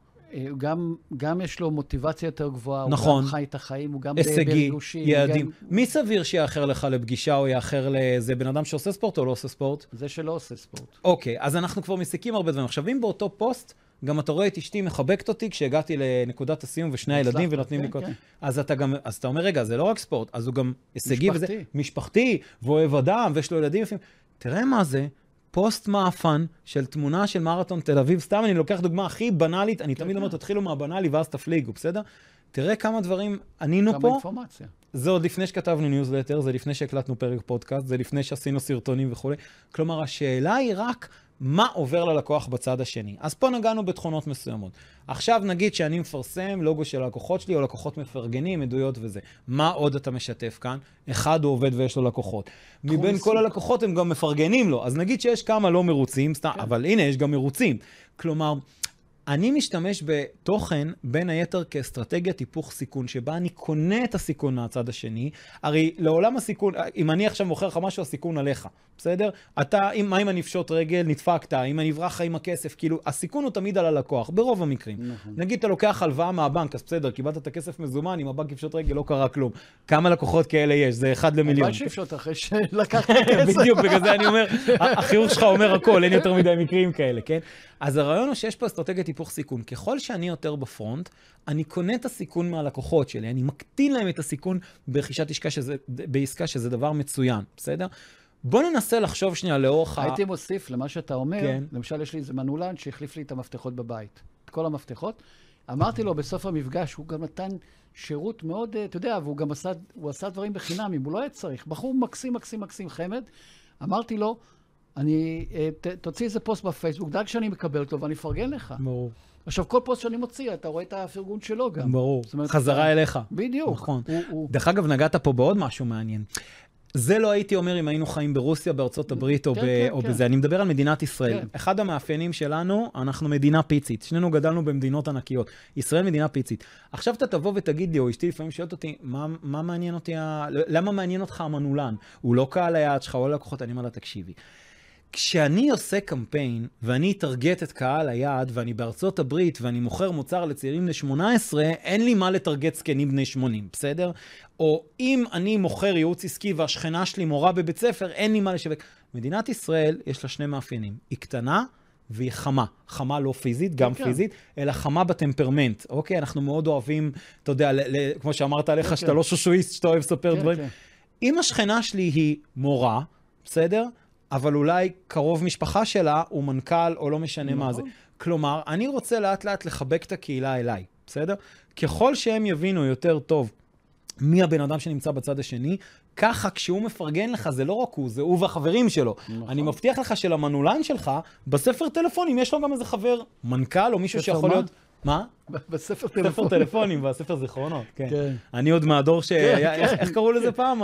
גם, גם יש לו מוטיבציה יותר גבוהה, נכון. הוא גם חי את החיים, הוא גם הישגי. יעדים. גם... מי סביר שיאחר לך לפגישה או יאחר לזה? בן אדם שעושה ספורט או לא עושה ספורט? זה שלא עושה ספורט. אוקיי, אז אנחנו כבר מסיקים הרבה דברים. עכשיו, אם באותו פוסט, גם אתה רואה את אשתי מחבקת אותי כשהגעתי לנקודת הסיום ושני הילדים ונותנים לי כן, כל... כן. אז אתה גם, אז אתה אומר, רגע, זה לא רק ספורט, אז הוא גם הישגי וזה... משפחתי. משפחתי, ואוהב אדם, ויש לו ילדים יפים. תראה מה זה, פוסט מעפן של תמונה של מרתון תל אביב. סתם, אני לוקח דוגמה הכי בנאלית, אני תמיד אומר, כן. תתחילו מהבנאלי ואז תפליגו, בסדר? תראה כמה דברים ענינו כמה פה. אינפורמציה. זה עוד לפני שכתבנו ניוזלטר, זה לפני שהקלטנו פרק פודקאסט, זה לפני שעשינו סרטונים וכולי. כלומר, השאלה היא רק מה עובר ללקוח בצד השני. אז פה נגענו בתכונות מסוימות. עכשיו נגיד שאני מפרסם לוגו של הלקוחות שלי, או לקוחות מפרגנים, עדויות וזה. מה עוד אתה משתף כאן? אחד הוא עובד ויש לו לקוחות. מבין עיסוק. כל הלקוחות הם גם מפרגנים לו. אז נגיד שיש כמה לא מרוצים, סתם, כן. אבל הנה, יש גם מרוצים. כלומר, אני משתמש בתוכן, בין היתר כאסטרטגיית היפוך סיכון, שבה אני קונה את הסיכון מהצד השני. הרי לעולם הסיכון, אם אני עכשיו מוכר לך משהו, הסיכון עליך, בסדר? אתה, אם, מה אם אני אפשוט רגל, נדפקת, אם אני אברח לך עם הכסף, כאילו, הסיכון הוא תמיד על הלקוח, ברוב המקרים. נכון. נגיד אתה לוקח הלוואה מהבנק, אז בסדר, קיבלת את הכסף מזומן, אם הבנק יפשוט רגל, לא קרה כלום. כמה לקוחות כאלה יש? זה אחד למיליון. מה שאפשר אחרי שלקחת כסף. בדיוק, בגלל זה אני אומר, החיוך שלך אומר הכל, אין יותר מדי מקרים כאלה, כן? אז הרעיון הוא שיש פה אסטרטגיית היפוך סיכון. ככל שאני יותר בפרונט, אני קונה את הסיכון מהלקוחות שלי, אני מקטין להם את הסיכון ברכישת עסקה, שזה, בעסקה, שזה דבר מצוין, בסדר? בוא ננסה לחשוב שנייה לאורך ה... הייתי מוסיף למה שאתה אומר, כן. למשל יש לי איזה מנעולן שהחליף לי את המפתחות בבית, את כל המפתחות. אמרתי לו בסוף המפגש, הוא גם נתן שירות מאוד, אה, אתה יודע, והוא גם עשה, הוא עשה דברים בחינם, אם הוא לא היה צריך. בחור מקסים, מקסים, מקסים, חמד. אמרתי לו, אני, אה, ת, תוציא איזה פוסט בפייסבוק, דאג שאני מקבל אותו ואני אפרגן לך. ברור, עכשיו, כל פוסט שאני מוציא, אתה רואה את הפרגון שלו גם. ברור. אומרת, חזרה אתה- אליך. בדיוק. נכון. הוא, הוא... דרך אגב, נגעת פה בעוד משהו מעניין. זה לא הייתי אומר אם היינו חיים ברוסיה, בארצות הברית או, כן, ב, כן, או כן. בזה. אני מדבר על מדינת ישראל. כן. אחד המאפיינים שלנו, אנחנו מדינה פיצית. שנינו גדלנו במדינות ענקיות. ישראל מדינה פיצית. עכשיו אתה תבוא ותגיד לי, או אשתי לפעמים שואלת אותי, מה, מה מעניין אותי, ה... למה מעניין אותך המנעולן? הוא לא קהל היעד שלך, או לקוחות. אני אומר לה, תקשיבי. כשאני עושה קמפיין, ואני אטרגט את קהל היעד, ואני בארצות הברית, ואני מוכר מוצר לצעירים בני 18, אין לי מה לטרגט זקנים בני 80, בסדר? או אם אני מוכר ייעוץ עסקי והשכנה שלי מורה בבית ספר, אין לי מה לשווק. מדינת ישראל, יש לה שני מאפיינים. היא קטנה והיא חמה. חמה לא פיזית, גם כן. פיזית, אלא חמה בטמפרמנט. אוקיי? אנחנו מאוד אוהבים, אתה יודע, ל- ל- כמו שאמרת עליך, כן, שאתה כן. לא שושואיסט, שאתה אוהב לספר כן, דברים. כן. אם השכנה שלי היא מורה, בסדר? אבל אולי קרוב משפחה שלה הוא מנכ"ל או לא משנה מה זה. נכון. כלומר, אני רוצה לאט לאט לחבק את הקהילה אליי, בסדר? ככל שהם יבינו יותר טוב מי הבן אדם שנמצא בצד השני, ככה כשהוא מפרגן לך, זה לא רק הוא, זה הוא והחברים שלו. נכון. אני מבטיח לך שלמנעולן שלך, בספר טלפונים יש לו גם איזה חבר, מנכ"ל או מישהו ספר שיכול מה? להיות... מה? בספר ספר טלפון. טלפונים, בספר זיכרונות, כן. כן. אני עוד מהדור ש... היה- איך- כן. איך קראו לזה פעם?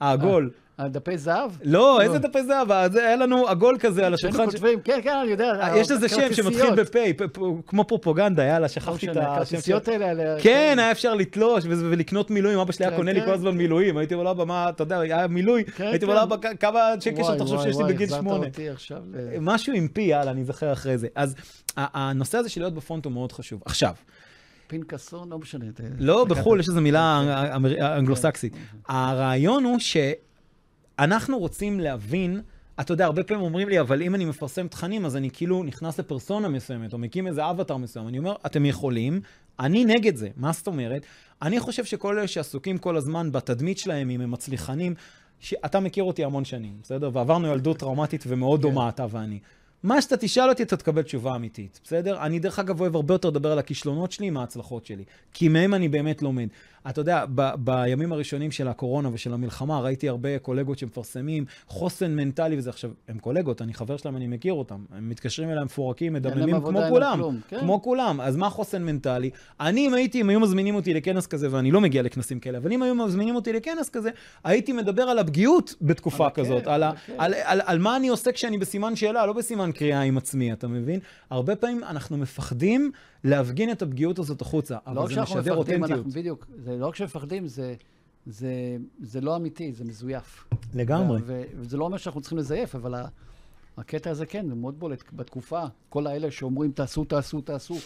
העגול. הדפי זהב? לא, איזה דפי זהב? אה, זה- היה לנו עגול כזה על השולחן. ש- כותבים, כן, כן, אני יודע. אה, יש לזה שם שמתחיל הכרטיסיות. בפ', פ- פ- כמו פרופוגנדה, יאללה, לא שכחתי את השם הכרטיסיות. האלה. האלה, כן, היה אפשר לתלוש ולקנות מילואים, אבא שלי היה כן, קונה לי כן. כל הזמן מילואים, הייתי אומר לו, אבא, מה, אתה יודע, היה מילוי, כן, הייתי אומר כן. לו, אבא, כ- כמה שקל שאתה חושב שיש לי בגיל שמונה. ל- משהו עם פי, יאללה, אני אזכר אחרי זה. אז הנושא הזה של להיות בפרונט הוא מאוד חשוב. עכשיו, פנקסון, לא משנה. לא. בחו"ל יש איזו מילה אנגלוסקסית. הרעיון הוא שאנחנו רוצים להבין, אתה יודע, הרבה פעמים אומרים לי, אבל אם אני מפרסם תכנים, אז אני כאילו נכנס לפרסונה מסוימת, או מקים איזה אבטר מסוים. אני אומר, אתם יכולים, אני נגד זה. מה זאת אומרת? אני חושב שכל אלה שעסוקים כל הזמן בתדמית שלהם, אם הם מצליחנים, שאתה מכיר אותי המון שנים, בסדר? ועברנו ילדות טראומטית ומאוד כן. דומה, אתה ואני. מה שאתה תשאל אותי, אתה תקבל תשובה אמיתית, בסדר? אני דרך אגב אוהב הרבה יותר לדבר על הכישלונות שלי מההצלחות שלי, כי מהם אני באמת לומד. אתה יודע, ב- בימים הראשונים של הקורונה ושל המלחמה, ראיתי הרבה קולגות שמפרסמים חוסן מנטלי וזה. עכשיו, הם קולגות, אני חבר שלהם, אני מכיר אותם. הם מתקשרים אליי מפורקים, מדממים כמו כולם. כלום, כן. כמו כולם. אז מה חוסן מנטלי? אני, אם הייתי, אם היו מזמינים אותי לכנס כזה, ואני לא מגיע לכנסים כאלה, אבל אם היו מזמינים אותי לכנס כזה, הייתי מדבר על הפגיעות בתקופה על כזאת, על, על. על, על, על מה אני עושה כשאני בסימן שאלה, לא בסימן קריאה עם עצמי, אתה מבין? הרבה פעמים אנחנו מפחדים להפגין את הפגיעות הזאת החוצה, לא אבל רק זה משדר אותנטיות. אנחנו בדיוק, זה לא רק שמפחדים, זה, זה, זה לא אמיתי, זה מזויף. לגמרי. ו- וזה לא אומר שאנחנו צריכים לזייף, אבל ה- הקטע הזה כן, זה מאוד בולט בתקופה. כל האלה שאומרים תעשו, תעשו, תעשו,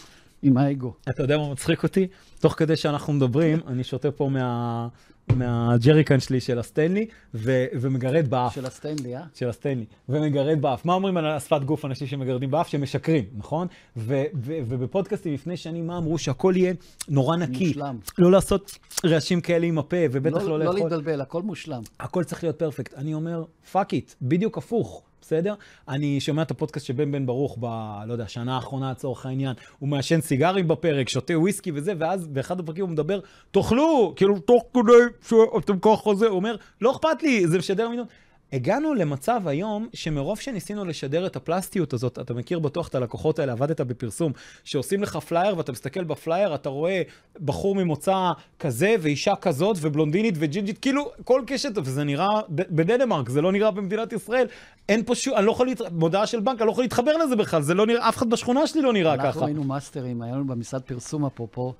עם האגו. אתה יודע מה מצחיק אותי? תוך כדי שאנחנו מדברים, אני שותה פה מה... מהג'ריקן שלי של הסטנלי, ו... ומגרד באף. של הסטנלי, אה? של הסטנלי, ומגרד באף. מה אומרים על השפת גוף אנשים שמגרדים באף? שמשקרים, נכון? ו- ו- ובפודקאסטים לפני שנים, מה אמרו? שהכל יהיה נורא נקי. מושלם. לא לעשות רעשים כאלה עם הפה, ובטח לא, לא, לא לאכול. להתבלבל, הכל מושלם. הכל צריך להיות פרפקט. אני אומר, fuck it, בדיוק הפוך, בסדר? אני שומע את הפודקאסט של בן בן ברוך ב... לא יודע, שנה האחרונה לצורך העניין. הוא מעשן סיגרים בפרק, שותה וויסקי וזה, ואז באחד הפרקים הוא מדבר, תאכלו, כאילו, תוך כדי שאתם ככה זה, הוא אומר, לא אכפת לי, זה משדר אמינות. הגענו למצב היום שמרוב שניסינו לשדר את הפלסטיות הזאת, אתה מכיר בטוח את הלקוחות האלה, עבדת בפרסום, שעושים לך פלייר ואתה מסתכל בפלייר, אתה רואה בחור ממוצא כזה ואישה כזאת ובלונדינית וג'ינג'ית, כאילו כל קשת, וזה נראה בדנמרק, זה לא נראה במדינת ישראל. אין פה שום, אני לא יכול, להת... מודעה של בנק, אני לא יכול להתחבר לזה בכלל, זה לא נראה, אף אחד בשכונה שלי לא נראה אנחנו ככה. היינו מאסטרים, היה לנו במשרד פרסום אפרופו,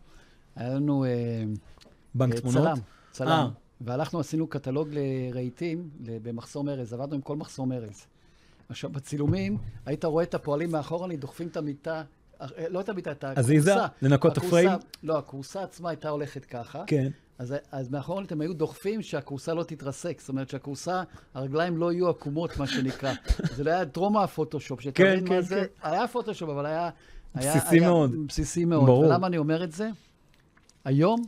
היה לנו אה, בנק אה, תמונות? צלם, אה. צלם. והלכנו, עשינו קטלוג לרהיטים במחסום ארז, עבדנו עם כל מחסום ארז. עכשיו, בצילומים, היית רואה את הפועלים מאחורה, דוחפים את המיטה, אה, לא את המיטה, את הכורסה. עזיזה? לנקות את הפריים? לא, הכורסה עצמה הייתה הולכת ככה. כן. אז, אז מאחורה הם היו דוחפים שהכורסה לא תתרסק. זאת אומרת שהכורסה, הרגליים לא יהיו עקומות, מה שנקרא. זה לא היה טרום הפוטושופ, שתבין כן, מה כן, זה. היה פוטושופ, אבל היה... היה- בסיסי היה מאוד. בסיסי מאוד. ברור. ולמה אני אומר את זה? היום,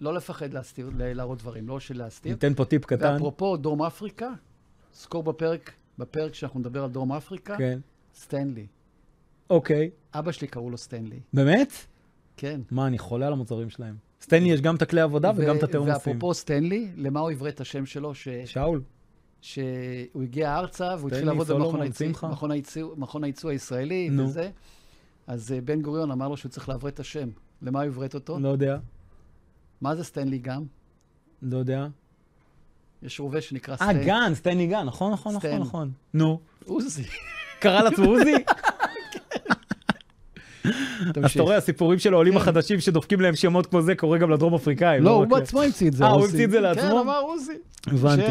לא לפחד להסתיר, להראות דברים, לא של להסתיר. ניתן פה טיפ קטן. ואפרופו דרום אפריקה, זכור בפרק, בפרק שאנחנו נדבר על דרום אפריקה, כן. סטנלי. אוקיי. אבא שלי קראו לו סטנלי. באמת? כן. מה, אני חולה על המוצרים שלהם. סטנלי יש גם את הכלי עבודה וגם את ו- התרמוסים. ואפרופו סטנלי, למה הוא עברה את השם שלו? ש... שאול. שהוא הגיע ארצה והוא התחיל לעבוד במכון הייצוא הישראלי נו. וזה. אז אה, בן גוריון אמר לו שהוא צריך לעברת את השם. למה הוא עברת אותו? לא יודע. מה זה סטנלי גם? לא יודע. יש רובה שנקרא אה, סטן. גן, סטני גן, נכון, נכון, נכון, סטן. נכון. נו. עוזי. קרא לעצמו עוזי? אז. אתה רואה, הסיפורים של העולים כן. החדשים שדופקים להם שמות כמו זה, קורה גם לדרום אפריקאים. לא, הוא רק ל- בעצמו המציא את זה. אה, הוא עוזי. המציא את זה לעצמו? כן, אמר עוזי. הבנתי.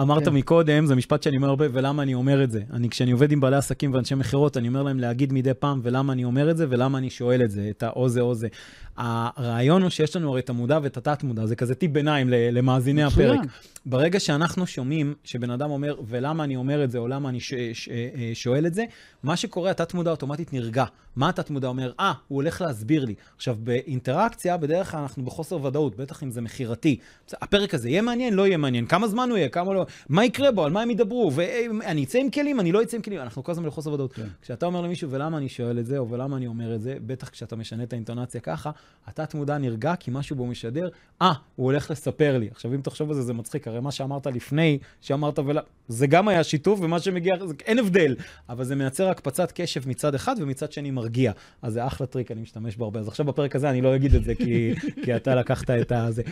אמרת כן. מקודם, זה משפט שאני אומר הרבה, ולמה אני אומר את זה. אני, כשאני עובד עם בעלי עסקים ואנשי מכירות, אני אומר להם להגיד מדי פעם, ולמה אני אומר את זה, ולמה אני שואל את זה, את האו זה או זה. הרעיון הוא שיש לנו הרי את המודע ואת התת-מודע, זה כזה טיפ ביניים למאזיני. הפרק. ברגע שאנחנו שומעים שבן אדם אומר, ולמה אני אומר את זה, או למה אני ש- ש- אה, שואל את זה, מה שקורה, התת-מודע אוטומטית נרגע. מה התת-מודע אומר? אה, הוא הולך להסביר לי. עכשיו, באינטראקציה, בדרך כלל אנחנו בחוסר ודאות, בטח אם זה מכירתי. הפרק הזה יהיה מעניין, לא יהיה מעניין, כמה זמן הוא יהיה, כמה לא, מה יקרה בו, על מה הם ידברו, ואני אצא עם כלים, אני לא אצא עם כלים, אנחנו כל הזמן בחוסר ודאות. כן. כשאתה אומר למישהו, ולמה אני שואל את זה, או ולמה אני אומר את זה, בטח כשאתה משנה את האינטונציה ככה, התת-מודע נרגע, כי משהו בו משדר, אה, הוא הולך לספר לי. עכשיו, אם תחשוב על זה, זה מצחיק, הרי מה שאמרת לפני, שאמרת ולה... זה גם היה שיתוף, ומה שמגיע, זה... אין הבדל, אבל זה מייצר הקפצת קשב מצד אחד, ומצד שני מרגיע. אז זה אחלה טריק, אני משתמש בו הרבה. אז עכשיו בפרק הזה אני לא אגיד את זה, כי, כי אתה לקחת את הזה.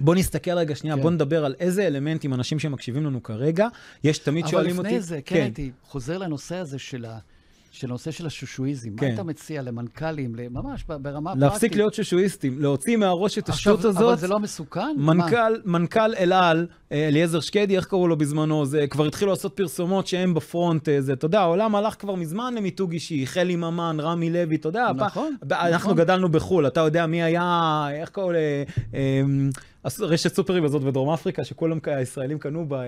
בוא נסתכל רגע שנייה, כן. בוא נדבר על איזה אלמנטים אנשים שמקשיבים לנו כרגע, יש תמיד שואלים אבל אותי... לפני זה, כן, הייתי חוזר לנושא הזה של ה... של הנושא של השושואיזם. כן. מה אתה מציע למנכ"לים, ממש ברמה פרקטית? להפסיק להיות שושואיסטים, להוציא מהראש את השטות אבל הזאת. זה לא מסוכן? מנכ"ל, מנכ"ל אל על, אה, אליעזר שקדי, איך קראו לו בזמנו? זה כבר התחילו לעשות פרסומות שהם בפרונט, אה, זה, אתה יודע, העולם הלך כבר מזמן למיתוג אישי, חלי ממן, רמי לוי, אתה יודע, נכון, הפ... אנחנו נכון. גדלנו בחו"ל, אתה יודע מי היה, איך קראו ל... רשת סופרים הזאת בדרום אפריקה, שכולם כ- הישראלים קנו בה, אה,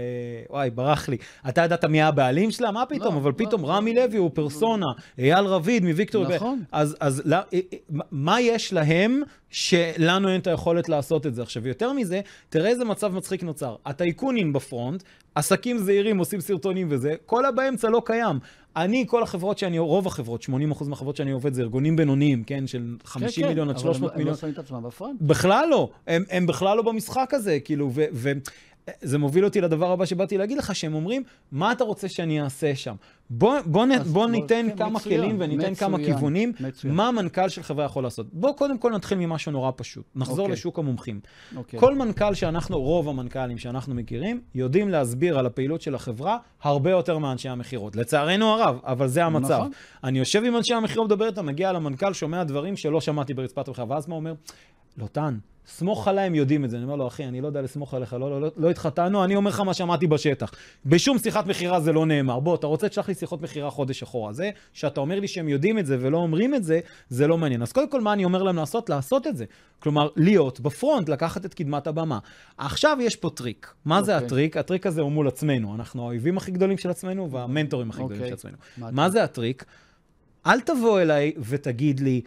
וואי, ברח לי. אתה ידעת מי הבעלים שלה? מה פתאום? לא, אבל לא, פתאום לא. רמי לוי הוא פרסונה, אייל רביד מוויקטור. נכון. אז, אז לא, אה, אה, מה יש להם שלנו אין את היכולת לעשות את זה? עכשיו, יותר מזה, תראה איזה מצב מצחיק נוצר. הטייקונים בפרונט, עסקים זעירים עושים סרטונים וזה, כל הבאמצע לא קיים. אני, כל החברות שאני, רוב החברות, 80% מהחברות שאני עובד זה ארגונים בינוניים, כן? של 50 כן, מיליון עד אבל 300 הם- מיליון. הם לא שמים את עצמם בפרונט? בכלל לא, הם, הם בכלל לא במשחק הזה, כאילו, ו... ו זה מוביל אותי לדבר הבא שבאתי להגיד לך, שהם אומרים, מה אתה רוצה שאני אעשה שם? בוא, בוא, נ, בוא בוא- ניתן כן, כמה מצוין, כלים וניתן כמה מצוין, כיוונים, מצוין. מה מנכ"ל של חברה יכול לעשות. בוא קודם כל נתחיל ממשהו נורא פשוט, נחזור אוקיי. לשוק המומחים. אוקיי. כל מנכ"ל שאנחנו, רוב המנכ"לים שאנחנו מכירים, יודעים להסביר על הפעילות של החברה הרבה יותר מאנשי המכירות. לצערנו הרב, אבל זה המצב. נכון. אני יושב עם אנשי המכירות, מדבר איתם, מגיע למנכ"ל, שומע דברים שלא שמעתי ברצפת המכירה, ואז מה אומר? לוטן, סמוך עליי, הם יודעים את זה. אני אומר לו, אחי, אני לא יודע לסמוך עליך, לא, לא, לא, לא התחתנו, אני אומר לך מה שמעתי בשטח. בשום שיחת מכירה זה לא נאמר. בוא, אתה רוצה תשלח לי שיחות מכירה חודש אחורה. זה שאתה אומר לי שהם יודעים את זה ולא אומרים את זה, זה לא מעניין. אז קודם כל, מה אני אומר להם לעשות? לעשות את זה. כלומר, להיות ב front, לקחת את קדמת הבמה. עכשיו יש פה טריק. מה זה אוקיי. הטריק? הטריק הזה הוא מול עצמנו. אנחנו האויבים הכי גדולים של עצמנו והמנטורים הכי גדולים אוקיי. של עצמנו. מה מה זה הטריק? אל תבוא אליי ותגיד לי,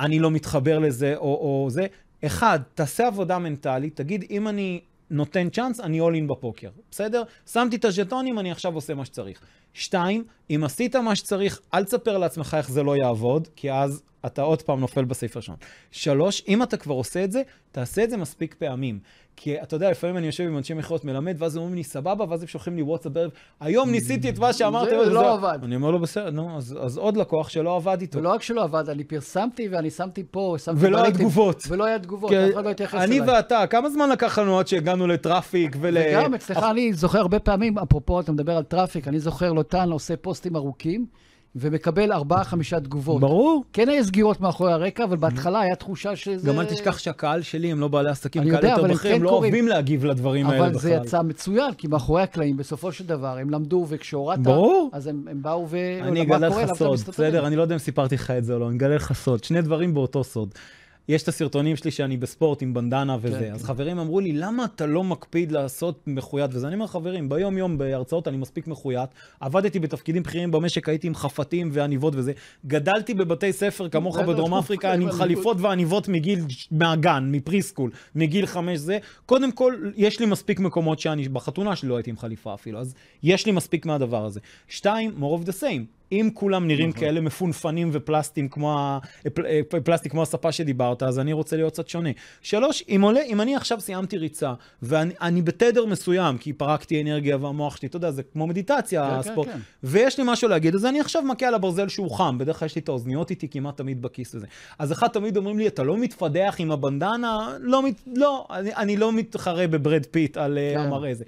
אני לא מתחבר לזה או, או זה. אחד, תעשה עבודה מנטלית, תגיד, אם אני נותן צ'אנס, אני all in בפוקר, בסדר? שמתי את הז'טונים, אני עכשיו עושה מה שצריך. שתיים, אם עשית מה שצריך, אל תספר לעצמך איך זה לא יעבוד, כי אז אתה עוד פעם נופל בסעיף הראשון. שלוש, אם אתה כבר עושה את זה, תעשה את זה מספיק פעמים. כי אתה יודע, לפעמים אני יושב עם אנשי מכירות מלמד, ואז הם אומרים לי, סבבה, ואז הם שולחים לי וואטסאפ בערב, היום ניסיתי את מה שאמרתי, זה אבל לא עבד. אני אומר לו, בסדר, נו, אז, אז עוד לקוח שלא עבד איתו. ולא רק שלא עבד, אני פרסמתי ואני שמתי פה, שמתי ולא היה תגובות. ולא היה תגובות, אף אחד לא התייחס אני אליי. ואתה, כמה זמן לקח לנו עד שהגענו ל traffic ול... וגם אצלך, אני זוכר הרבה פעמים, אפרופו, אתה מדבר על traffic, אני זוכר לוטן עושה פוסטים ארוכים, ומקבל ארבעה, חמישה תגובות. ברור. כן היה סגירות מאחורי הרקע, אבל בהתחלה היה תחושה שזה... גם אל תשכח שהקהל שלי הם לא בעלי עסקים, אני קהל יודע, יותר אבל הם בכיר, הם כן לא קוראים. אוהבים להגיב לדברים האלה בכלל. אבל זה יצא מצוין, כי מאחורי הקלעים, בסופו של דבר, הם למדו, וכשהורדת, ברור. אז הם, הם באו ו... אני אגלה לך סוד? בסדר? אני לא יודע אם סיפרתי לך את זה או לא, אני אגלה לך סוד. שני דברים באותו סוד. יש את הסרטונים שלי שאני בספורט עם בנדנה וזה, כן, אז כן. חברים אמרו לי, למה אתה לא מקפיד לעשות מחויית וזה? אני אומר, חברים, ביום-יום בהרצאות אני מספיק מחויית, עבדתי בתפקידים בכירים במשק, הייתי עם חפתים ועניבות וזה, גדלתי בבתי ספר כמוך בדרום אפריקה, אני עם חליפות ועניבות מגיל, מהגן, מפריסקול, מגיל חמש זה. קודם כל, יש לי מספיק מקומות שאני, בחתונה שלי לא הייתי עם חליפה אפילו, אז יש לי מספיק מהדבר הזה. שתיים, more of the same. אם כולם נראים כאלה מפונפנים ופלסטים כמו, ה... פל... אה, פלסטיק כמו הספה שדיברת, אז אני רוצה להיות קצת שונה. שלוש, אם, עולה, אם אני עכשיו סיימתי ריצה, ואני בתדר מסוים, כי פרקתי אנרגיה והמוח שלי, אתה יודע, זה כמו מדיטציה, כן, הספורט, כן, כן. ויש לי משהו להגיד, אז אני עכשיו מכה על הברזל שהוא חם, בדרך כלל יש לי את האוזניות איתי כמעט תמיד בכיס וזה. אז אחד תמיד אומרים לי, אתה לא מתפדח עם הבנדנה? לא, מת... לא אני, אני לא מתחרה בברד פיט על אה, כן. המראה הזה.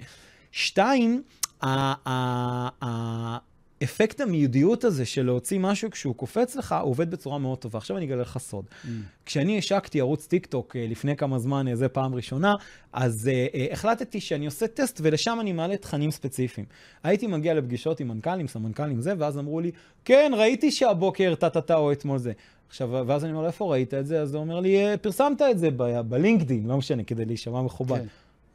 שתיים, ה- ה- ה- אפקט המיידיות הזה של להוציא משהו כשהוא קופץ לך, הוא עובד בצורה מאוד טובה. עכשיו אני אגלה לך סוד. Mm. כשאני השקתי ערוץ טיק טוק אה, לפני כמה זמן, אה, זה פעם ראשונה, אז אה, אה, החלטתי שאני עושה טסט ולשם אני מעלה תכנים ספציפיים. הייתי מגיע לפגישות עם מנכ"לים, סמנכ"לים זה, ואז אמרו לי, כן, ראיתי שהבוקר טה-טה-טה או אתמול זה. עכשיו, ואז אני אומר, איפה ראית את זה? אז הוא אומר לי, "אה, פרסמת את זה בלינקדאין, לא משנה, כדי להישמע מכובד. כן.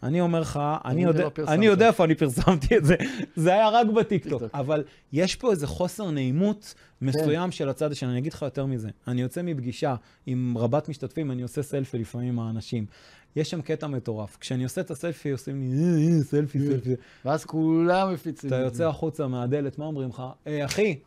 אני אומר לך, אני זה יודע, לא. אני יודע איפה אני פרסמתי את זה, זה היה רק בטיקטוק. טיקטוק. אבל יש פה איזה חוסר נעימות מסוים של הצד השני. אני אגיד לך יותר מזה, אני יוצא מפגישה עם רבת משתתפים, אני עושה סלפי לפעמים עם האנשים. יש שם קטע מטורף. כשאני עושה את הסלפי, עושים לי, "אה, אה, סלפי, סלפי. ואז כולם מפיצים. אתה את יוצא. החוצה מהדלת, מה אומרים לך? "אה, אחי,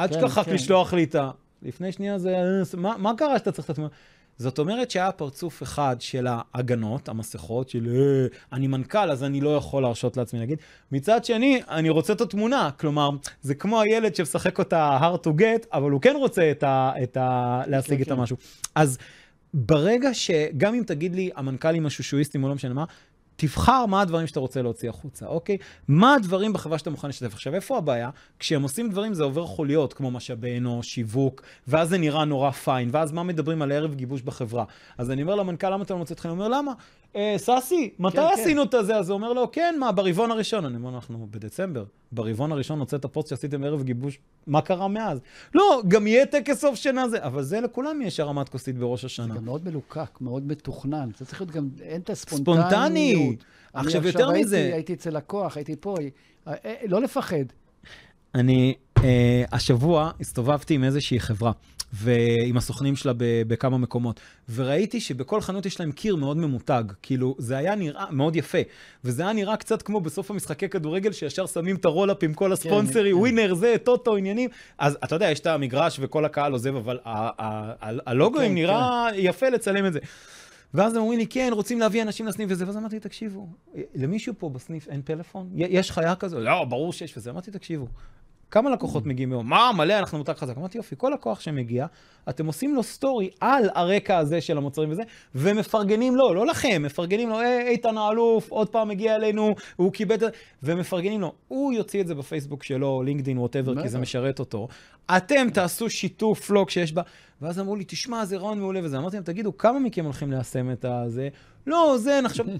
אל כן, תשכח רק כן. לשלוח לי את ה... לפני שנייה זה... "אה, מה מה קרה שאתה צריך את התמונה? זאת אומרת שהיה פרצוף אחד של ההגנות, המסכות, של אה, אני מנכ"ל, אז אני לא יכול להרשות לעצמי להגיד. מצד שני, אני רוצה את התמונה. כלומר, זה כמו הילד שמשחק אותה hard to get, אבל הוא כן רוצה את ה... את ה להשיג כן, את כן. המשהו. אז ברגע שגם אם תגיד לי, המנכ"לים השושואיסטים או לא משנה מה, תבחר מה הדברים שאתה רוצה להוציא החוצה, אוקיי? מה הדברים בחברה שאתה מוכן לשתף. עכשיו, איפה הבעיה? כשהם עושים דברים זה עובר חוליות, כמו משאבי אנוש, שיווק, ואז זה נראה נורא פיין, ואז מה מדברים על ערב גיבוש בחברה? אז אני אומר למנכ"ל, למה אתה לא מוצא אתכם? הוא אומר, למה? אה, ססי, מתי כן, כן. עשינו את הזה? אז הוא אומר לו, כן, מה, ברבעון הראשון. אני אומר, אנחנו בדצמבר, ברבעון הראשון הוצאת פוסט שעשיתם ערב גיבוש, מה קרה מאז? לא, גם יהיה טקס סוף שנה זה, אבל זה לכולם יש הרמת כוסית בראש זה השנה. גם מאוד מלוקק, מאוד מתוכנן. זה צריך להיות גם, אין את הספונטניות. ספונטני. עכשיו, יותר הייתי- מזה- הייתי אצל לקוח, הייתי פה, אה, אה, לא לפחד. אני אה, השבוע הסתובבתי עם איזושהי חברה, ועם הסוכנים שלה בכמה מקומות, וראיתי שבכל חנות יש להם קיר מאוד ממותג, כאילו, זה היה נראה מאוד יפה, וזה היה נראה קצת כמו בסוף המשחקי כדורגל, שישר שמים את הרולאפ עם כל הספונסרי, כן. ווינר, זה, טוטו, עניינים, אז אתה יודע, יש את המגרש וכל הקהל עוזב, אבל הלוגוים כן, נראה יפה לצלם את זה. ואז הם אומרים לי, כן, רוצים להביא אנשים לסניף וזה, ואז אמרתי, תקשיבו, למישהו פה בסניף אין פלאפון? יש חיה כזו? לא, ברור שיש וזה. אמרתי, תקשיבו, כמה לקוחות מגיעים היום? מה, מלא, אנחנו מותג חזק. אמרתי, יופי, כל לקוח שמגיע, אתם עושים לו סטורי על הרקע הזה של המוצרים וזה, ומפרגנים לו, לא לכם, מפרגנים לו, "היי, איתן האלוף, עוד פעם הגיע אלינו, הוא קיבל את זה, ומפרגנים לו. הוא יוציא את זה בפייסבוק שלו, לינקדאין, whatever, כי זה. משרת אותו. אתם תעשו שיתוף לוג שיש בה... ואז אמרו לי, תשמע, זה רעיון מעולה וזה. אמרתי להם, תגידו, כמה מכם הולכים ליישם את הזה? לא, זה, נחשוב...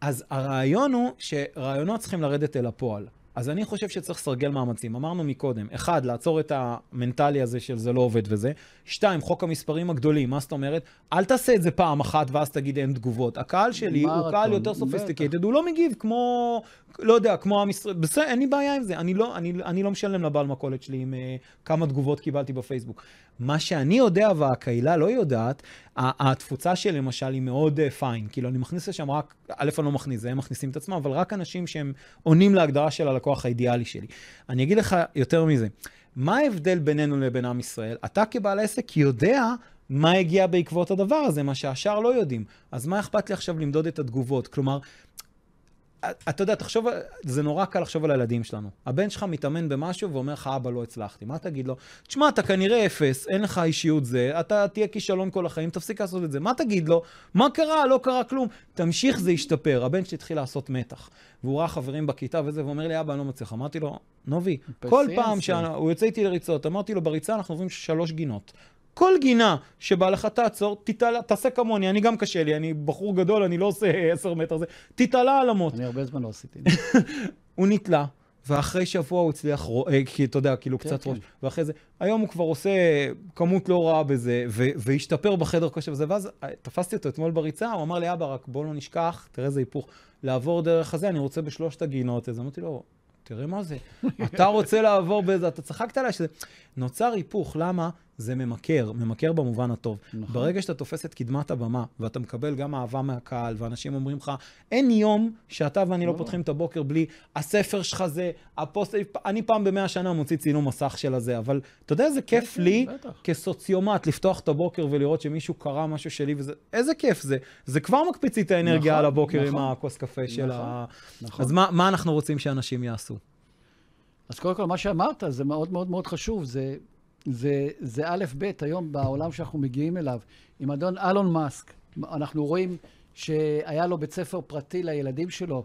אז הרעיון הוא שרעיונות צריכים לרדת אל הפועל. אז אני חושב שצריך לסרגל מאמצים. אמרנו מקודם, אחד, לעצור את המנטלי הזה של זה לא עובד וזה. שתיים, חוק המספרים הגדולים. מה זאת אומרת? אל תעשה את זה פעם אחת ואז תגיד אין תגובות. הקהל שלי הוא מרתון, קהל יותר. סופיסטיקטד, הוא לא מגיב כמו, לא יודע, כמו עם ישראל. בסדר, אין לי בעיה עם זה. אני לא, אני, אני לא משלם לבעל מכולת שלי עם uh, כמה תגובות קיבלתי בפייסבוק. מה שאני יודע והקהילה לא יודעת, התפוצה שלי למשל היא מאוד uh, פיין. כאילו, אני מכניס לשם רק, א', אני לא מכניס, זה הם מכניסים את עצמם, אבל רק אנשים שהם עונים להגדרה של הלקוח האידיאלי שלי. אני אגיד לך יותר מזה. מה ההבדל בינינו לבין עם ישראל? אתה כבעל עסק יודע מה הגיע בעקבות הדבר הזה, מה שהשאר לא יודעים. אז מה אכפת לי עכשיו למדוד את התגובות? כלומר, אתה יודע, תחשוב, זה נורא קל לחשוב על הילדים שלנו. הבן שלך מתאמן במשהו ואומר לך, אבא, לא הצלחתי. מה תגיד לו? תשמע, אתה כנראה אפס, אין לך אישיות זה, אתה תהיה כישלון כל החיים, תפסיק לעשות את זה. מה תגיד לו? מה קרה? לא קרה כלום. תמשיך, זה ישתפר. הבן שלי התחיל לעשות מתח. והוא ראה חברים בכיתה וזה, ואומר לי, אבא, אני לא מצליח. אמרתי לו, נובי, כל פעם. שהוא יוצא איתי לריצות, אמרתי לו, בריצה אנחנו עוברים שלוש גינות. כל גינה שבא לך תעצור, תתעלה, תעשה כמוני, אני גם קשה לי, אני בחור גדול, אני לא עושה עשר מטר זה, תתעלה על המוט. אני הרבה זמן לא עשיתי. הוא נתלה, ואחרי שבוע הוא הצליח, אה, כי אתה יודע, כאילו כן, קצת כן. ראש, ואחרי זה, היום הוא כבר עושה כמות לא רעה בזה, והשתפר בחדר כושר וזה, ואז אה, תפסתי אותו אתמול בריצה, הוא אמר לי, אבא, רק בוא לא נשכח, תראה איזה היפוך, לעבור דרך הזה, אני רוצה בשלושת הגינות, אז אמרתי לו, תראה מה זה, אתה רוצה לעבור בזה, אתה צחקת עליי שזה... נוצר היפוך, למה? זה ממכר, ממכר במובן הטוב. נכון. ברגע שאתה תופס את קדמת הבמה, ואתה מקבל גם אהבה מהקהל, ואנשים אומרים לך, אין יום שאתה ואני לא לא. פותחים את הבוקר בלי, הספר שלך זה, הפוסט, אני פעם במאה שנה מוציא צילום מסך של הזה, אבל אתה יודע איזה כיף כן, לי, בטח. כסוציומט, לפתוח את הבוקר ולראות שמישהו קרא משהו שלי, וזה, איזה כיף זה. זה כבר מקפיץ לי את האנרגיה נכון, על הבוקר עם נכון. הכוס קפה של נכון, ה... נכון. אז מה, מה אנחנו רוצים שאנשים יעשו? אז קודם כל, מה שאמרת זה מאוד מאוד מאוד חשוב. זה, זה, זה א', ב', היום בעולם שאנחנו מגיעים אליו. עם אדון אלון מאסק, אנחנו רואים שהיה לו בית ספר פרטי לילדים שלו.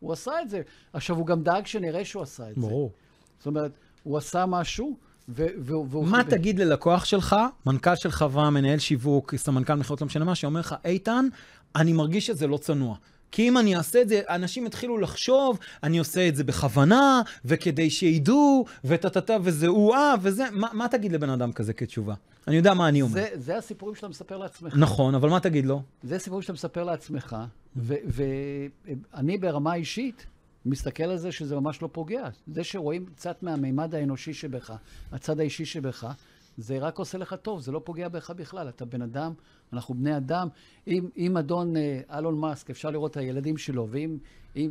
הוא עשה את זה. עכשיו, הוא גם דאג שנראה שהוא עשה את זה. ברור. זאת אומרת, הוא עשה משהו, ו- והוא... והוא- מה ו- תגיד ללקוח שלך, מנכ"ל של חברה, מנהל שיווק, סמנכ"ל מכירות, לא משנה מה, שאומר לך, איתן, אני מרגיש שזה לא צנוע. כי אם אני אעשה את זה, אנשים יתחילו לחשוב, אני עושה את זה בכוונה, וכדי שידעו, וטה-טה-טה, וזה או-אה, וזה, מה, מה תגיד לבן אדם כזה כתשובה? אני יודע מה אני אומר. זה, זה הסיפורים שאתה מספר לעצמך. נכון, אבל מה תגיד לו? זה סיפור שאתה מספר לעצמך, ואני ברמה אישית מסתכל על זה שזה ממש לא פוגע. זה שרואים קצת מהמימד האנושי שבך, הצד האישי שבך, זה רק עושה לך טוב, זה לא פוגע בך בכלל. אתה בן אדם, אנחנו בני אדם. אם, אם אדון אה, אלון מאסק, אפשר לראות את הילדים שלו, ואם, אם,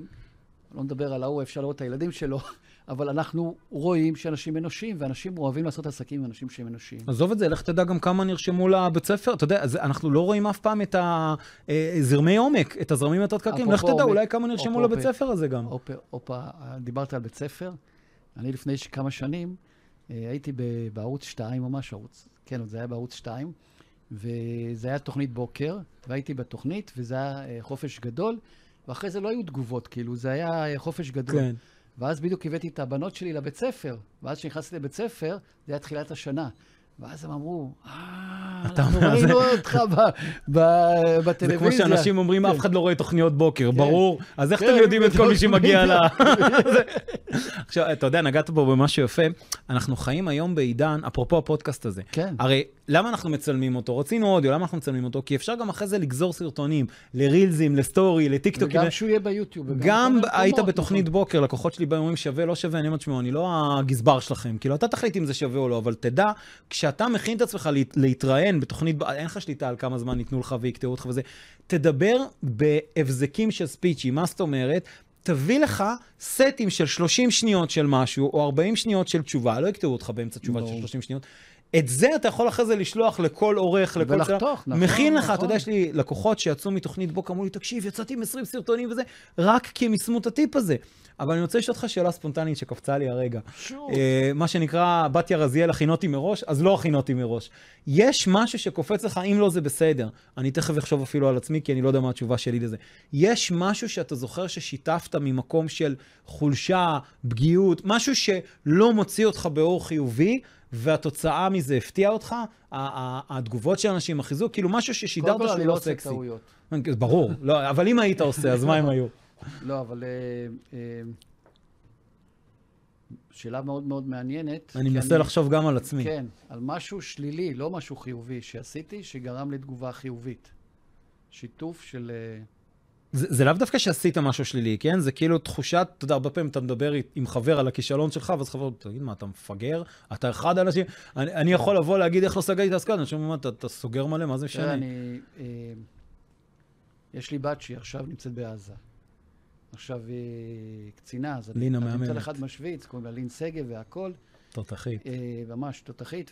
לא נדבר על ההוא, אפשר לראות את הילדים שלו, אבל אנחנו רואים שאנשים אנושיים, ואנשים אוהבים לעשות עסקים עם אנשים שהם אנושיים. עזוב את זה, לך תדע גם כמה נרשמו לבית ספר. אתה יודע, אנחנו לא רואים אף פעם את הזרמי עומק, את הזרמים התת-קרקעיים. לך תדע, אולי כמה נרשמו לבית ספר הזה גם. הופה, הופה, דיברת על בית ספר. אני לפני כמה שנים אה, הייתי ב- בערוץ 2 ממש, ערוץ, כן, זה היה בערוץ 2, וזה היה תוכנית בוקר, והייתי בתוכנית, וזה היה אה, חופש גדול, ואחרי זה לא היו תגובות, כאילו, זה היה אה, חופש גדול. כן. ואז בדיוק הבאתי את הבנות שלי לבית ספר, ואז כשנכנסתי לבית ספר, זה היה תחילת השנה. ואז הם אמרו, אה, אנחנו ראינו אותך ב- ב- זה בטלוויזיה. כמו שאנשים אומרים, כן. אף אחד לא רואה תוכניות בוקר, ברור. אז איך כן, אתם יודעים את כל מי שמגיע ל... עכשיו, אתה יודע, נגעת פה במשהו יפה. אנחנו חיים היום בעידן, אפרופו הפודקאסט הזה. כן. הרי למה אנחנו מצלמים אותו? רצינו אודיו, למה אנחנו מצלמים אותו? כי אפשר גם אחרי זה לגזור סרטונים, לרילזים, לסטורי, לטיקטוקים. וגם שהוא יהיה ביוטיוב. גם היית בתוכנית נכון. בוקר, לקוחות שלי באים שווה, לא שווה, אני אומר, תשמעו, אני לא הגזבר שלכם. כאילו, אתה תחליט אם זה שווה או לא, אבל תדע, כשאתה מכין את עצמך להת- להתראיין בתוכנית, אין לך שליטה על כמה זמן ייתנו לך ויקטעו אותך וזה, תדבר בהבזקים של ספיצ'י, מה זאת אומרת? תביא לך סטים של 30 שניות של משהו, או 40 שניות של תשובה, לא יקטעו אותך באמצע תשובה של ברור. 30 שניות. את זה אתה יכול אחרי זה לשלוח לכל עורך, לכל... ולחתוך, נכון, מכין לך, נכון. אתה יודע, יש לי לקוחות שיצאו מתוכנית בוקר, אמרו לי, תקשיב, יצאתי עם 20 סרטונים וזה, רק כי הם יישמו את הטיפ הזה. אבל אני רוצה לשאול אותך שאלה ספונטנית שקפצה לי הרגע. שוב. אה, מה שנקרא, בתיה רזיאל, הכינותי מראש, אז לא הכינותי מראש. יש משהו שקופץ לך, אם לא זה בסדר. אני תכף אחשוב אפילו על עצמי, כי אני לא יודע מה התשובה שלי לזה. יש משהו שאתה זוכר ששיתפת ממקום של חולשה, פגיעות, משהו שלא מוציא אותך באור חיובי, והתוצאה מזה הפתיעה אותך? התגובות של אנשים, החיזוק, כאילו משהו ששידרת קודם כל, שהוא אני לא לא עושה סקסי. טעויות. ברור, לא, אבל אם היית עושה, אז מה הם היו? לא, אבל... אה, אה, שאלה מאוד מאוד מעניינת. אני מנסה לחשוב גם על עצמי. כן, על משהו שלילי, לא משהו חיובי, שעשיתי, שגרם לתגובה חיובית. שיתוף של... אה, זה, זה לאו דווקא שעשית משהו שלילי, כן? זה כאילו תחושת, אתה יודע, הרבה פעמים אתה מדבר עם חבר על הכישלון שלך, ואז חבר, תגיד מה, אתה מפגר? אתה אחד האנשים, אני, אני יכול לבוא להגיד איך לא סגרתי את העסקה, אנשים אומרים, אתה, אתה סוגר מלא, מה זה תראה, משנה? אני... אה, יש לי בת שהיא עכשיו נמצאת בעזה. עכשיו היא קצינה, אז אני. מצד אחד משוויץ, קוראים לה לין שגב והכל. תותחית. אה, ממש תותחית,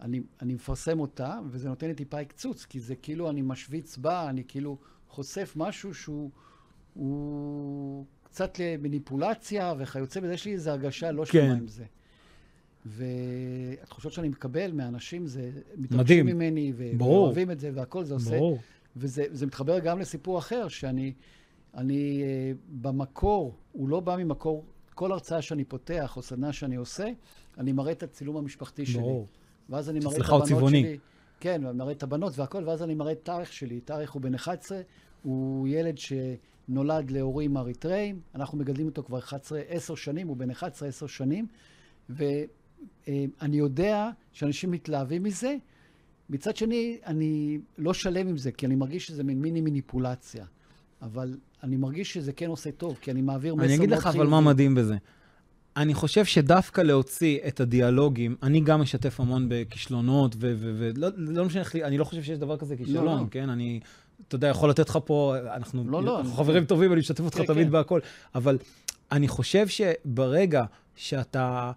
ואני אני מפרסם אותה, וזה נותן לי טיפה הקצוץ, כי זה כאילו אני משוויץ בה, אני כאילו חושף משהו שהוא הוא קצת למניפולציה וכיוצא בזה, יש לי איזו הרגשה לא שלמה כן. עם זה. והתחושות שאני מקבל מאנשים זה. מתרגשים ממני. ואוהבים את זה, והכל זה עושה. ברור. וזה זה מתחבר גם לסיפור אחר, שאני אני, אה, במקור, הוא לא בא ממקור, כל הרצאה שאני פותח או סדנה שאני עושה, אני מראה את הצילום המשפחתי שלי. ברור. ואז אני מראה את הבנות צבעוני. שלי. כן, אני מראה את הבנות והכל, ואז אני מראה את תאריך שלי. תאריך הוא בן 11, הוא ילד שנולד להורים אריתראים, אנחנו מגדלים אותו כבר 11, 10 שנים, הוא בן 11, 10 שנים, ואני יודע שאנשים מתלהבים מזה. מצד שני, אני לא שלם עם זה, כי אני מרגיש שזה מין מיני מניפולציה. אבל אני מרגיש שזה כן עושה טוב, כי אני מעביר מסר אני. אגיד לך אבל מה מדהים בזה. אני חושב שדווקא להוציא את הדיאלוגים, אני גם משתף המון בכישלונות, ולא לא משנה איך לי, אני לא חושב שיש דבר כזה כישלון, לא, לא. כן? אני, אתה יודע, יכול לתת לך פה, אנחנו, לא, לא, אנחנו אני... חברים טובים, אני משתף אותך כן, תמיד כן. בהכל, אבל אני חושב שברגע שאתה